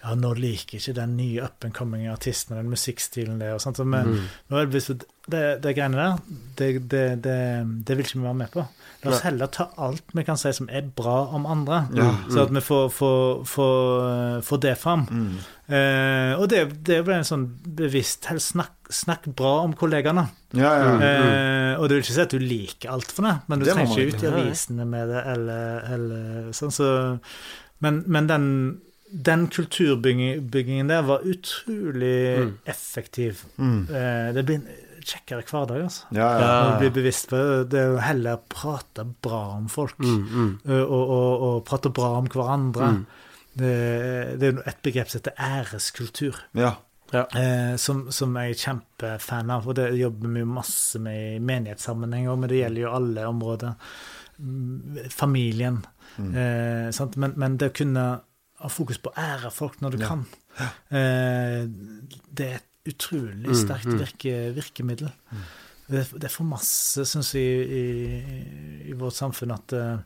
Ja, nå liker ikke den nye up and coming artisten og den musikkstilen der. Og sånt, men mm. nå er det, det, det greiene der, det, det, det, det vil ikke vi være med på. La oss heller ta alt vi kan si som er bra om andre, Ja. så at vi får, får, får, får det fram. Mm. Eh, og det, det ble en sånn bevisst helst snakk, snakk bra om kollegaene. Ja, ja. Eh, og det vil ikke si at du liker alt for det, men du Det trenger ikke ut i avisene med det, eller, eller sånn, så Men, men den, den kulturbyggingen der var utrolig Mm. effektiv. Mm. Eh, det blir en kjekkere hverdag, altså. ja, ja. Ja. Å bli bevisst på det. Det er å heller prate bra om folk, Mm. Mm. eh, og, og, og prate bra om hverandre. Mm. Det, det er et begrep som heter æreskultur. ja. Eh, som, som jeg er kjempefan av, og det jobber vi masse med i menighetssammenheng òg, men det gjelder jo alle områder. Mm, Familien. Mm. Eh, sant? Men, men det å kunne ha fokus på å ære folk når du Ja. kan, eh, det er et utrolig Mm, sterkt mm. virke, virkemiddel. Det, er- det er for masse, syns jeg, i, i, i vårt samfunn at, eh,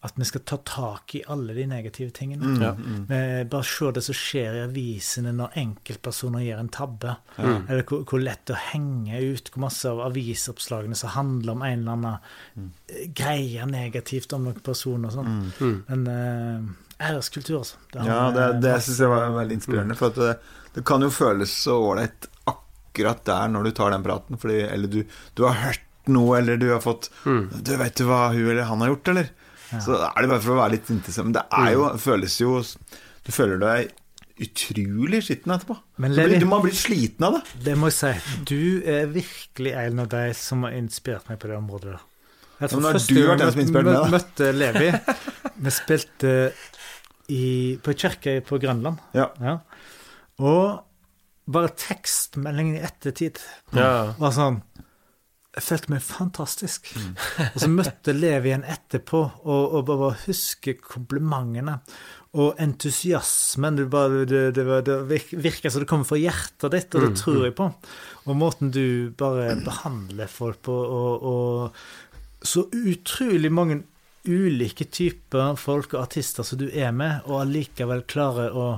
at vi skal ta tak i alle de negative tingene. Mm. Ja. Mm. Eh, Bare se det som skjer i avisene når enkeltpersoner gjør en tabbe. Mm. Eller hvor, hvor lett det er å henge ut hvor masse av avisoppslagene som handler om en eller annen eh, greie negativt om noen personer og sånn. Mm. Mm. Men uh, æreskultur, altså. Det Ja, det, eh, det syns jeg var veldig inspirerende. For at det, det kan jo føles så ålreit akkurat der når du tar den praten. Fordi, eller du, du har hørt noe, eller du har fått Mm. Du vet du hva hun eller han har gjort, eller? Ja. Så er det bare for å være litt interessant. Men det er jo, føles jo Du føler deg utrolig skitten etterpå. Men blir, må bli sliten av det. det må jeg si. Du er virkelig en av de som har inspirert meg på det området. Jeg Ja, men har du vært den som inspirerte meg, da? møtte Levi. Vi spilte i, på en kirke på Grønland. Ja. Ja. Og bare tekstmeldingen i ettertid Ja. var sånn Jeg følte meg fantastisk. Mm. Og så møtte Levi igjen etterpå og, og bare huske komplimentene. Og entusiasmen. Det, bare, det, det, det virker som det kommer fra hjertet ditt, og det Mm, tror jeg på. Og måten du bare behandler folk på, og, og så utrolig mange ulike typer folk og artister som du er med, og allikevel klarer å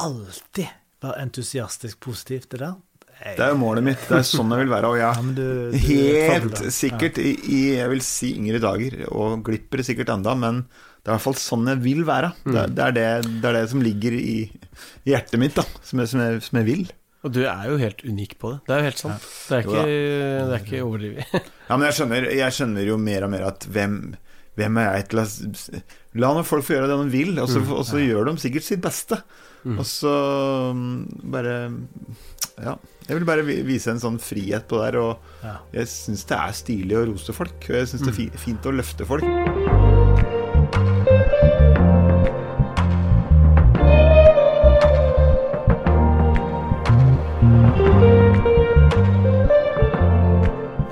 alltid være entusiastisk positiv. Det der Det er jo målet mitt. Det er sånn jeg vil være. Og jeg ja, du, du helt sikkert i, i jeg vil si yngre dager, og glipper sikkert enda, men det er i hvert fall sånn jeg vil være. Det, er- det, er, det, det er det som ligger i, i hjertet mitt, da, som jeg, som, jeg, som jeg vil. Og du er jo helt unik på det. Det er jo helt sant. Det er Jo ikke, det er ikke overdrivet. Ja, men jeg skjønner, jeg skjønner jo mer og mer at hvem, hvem er jeg til å La nå folk få gjøre det de vil, og så, og så gjør de sikkert sitt beste. Mm. Og så mm, bare Ja. Jeg vil bare vise en sånn frihet på det der. Og Ja. jeg syns det er stilig å rose folk. Og jeg syns det er fint å løfte folk.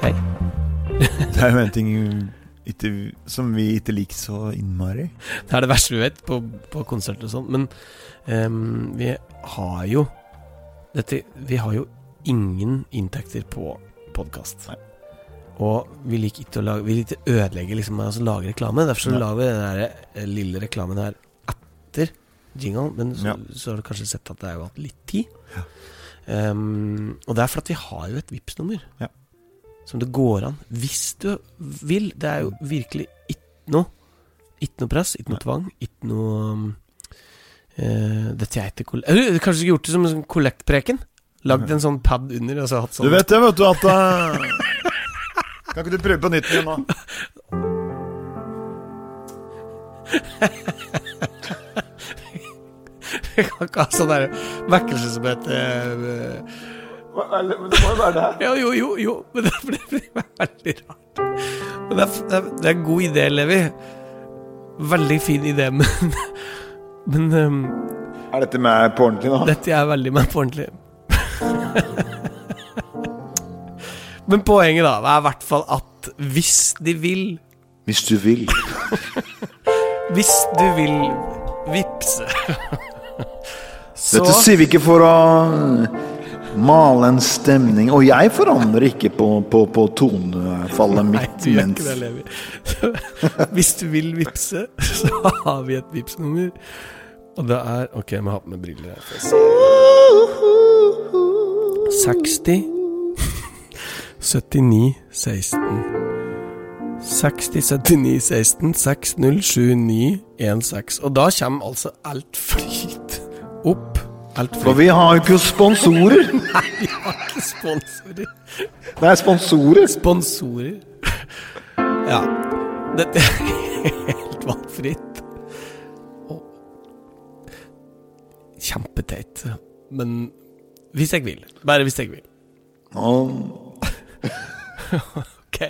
Hei. Det er jo en ting ikke, som vi ikke liker så innmari. Det er det verste vi vet på, på konserter og sånn. Men um, vi har jo dette, Vi har jo ingen inntekter på podkast. Og vi liker ikke å lage Vi liker ikke å ødelegge liksom, altså lage reklame. Derfor så ja. lager vi den der eh, lille reklamen her etter jingle. Men så, Ja. så har du kanskje sett at det har jo hatt litt tid. Ja. Um, og det er fordi vi har jo et vips nummer Ja. som det går an, hvis du vil. Det er jo virkelig ikke noe Ikke noe press, ikke noe tvang, ikke noe um, eh, Dette er ikke koll... Eller, Kanskje skulle gjort det som en sånn kollektpreken? Lagd en sånn pad under og så hatt sånn Du vet det, vet du, at uh... Kan ikke du prøve på nytt igjen nå? Vi kan ikke ha sånn der vekkelse som heter Men Det må jo være det her. Ja, jo, jo, jo, men det blir, veldig rart. Men det er, det er en god idé, Levi. Veldig fin idé, men Men um, Er dette med på ordentlig nå? dette er veldig meg på ordentlig. men poenget, da, er i hvert fall at hvis de vil Hvis du vil. Hvis du vil vippse Så Dette sier vi ikke for å male en stemning. Og jeg forandrer ikke på, på, på tonefallet Nei, mitt du gjør ikke det, Levi. Hvis du vil vippse, så har vi et Vipps-nummer. Og det er Ok, jeg må ha på meg briller her. for å se. 60 79 16 60 79 16 6079 16 Og da kommer altså alt flyt opp. Alt For vi har jo ikke sponsorer. Nei, vi har ikke sponsorer. Det er sponsorer. Sponsorer. Ja. Dette er helt valgfritt. Kjempeteit. Men hvis jeg vil. Bare hvis jeg vil. Um. Ok.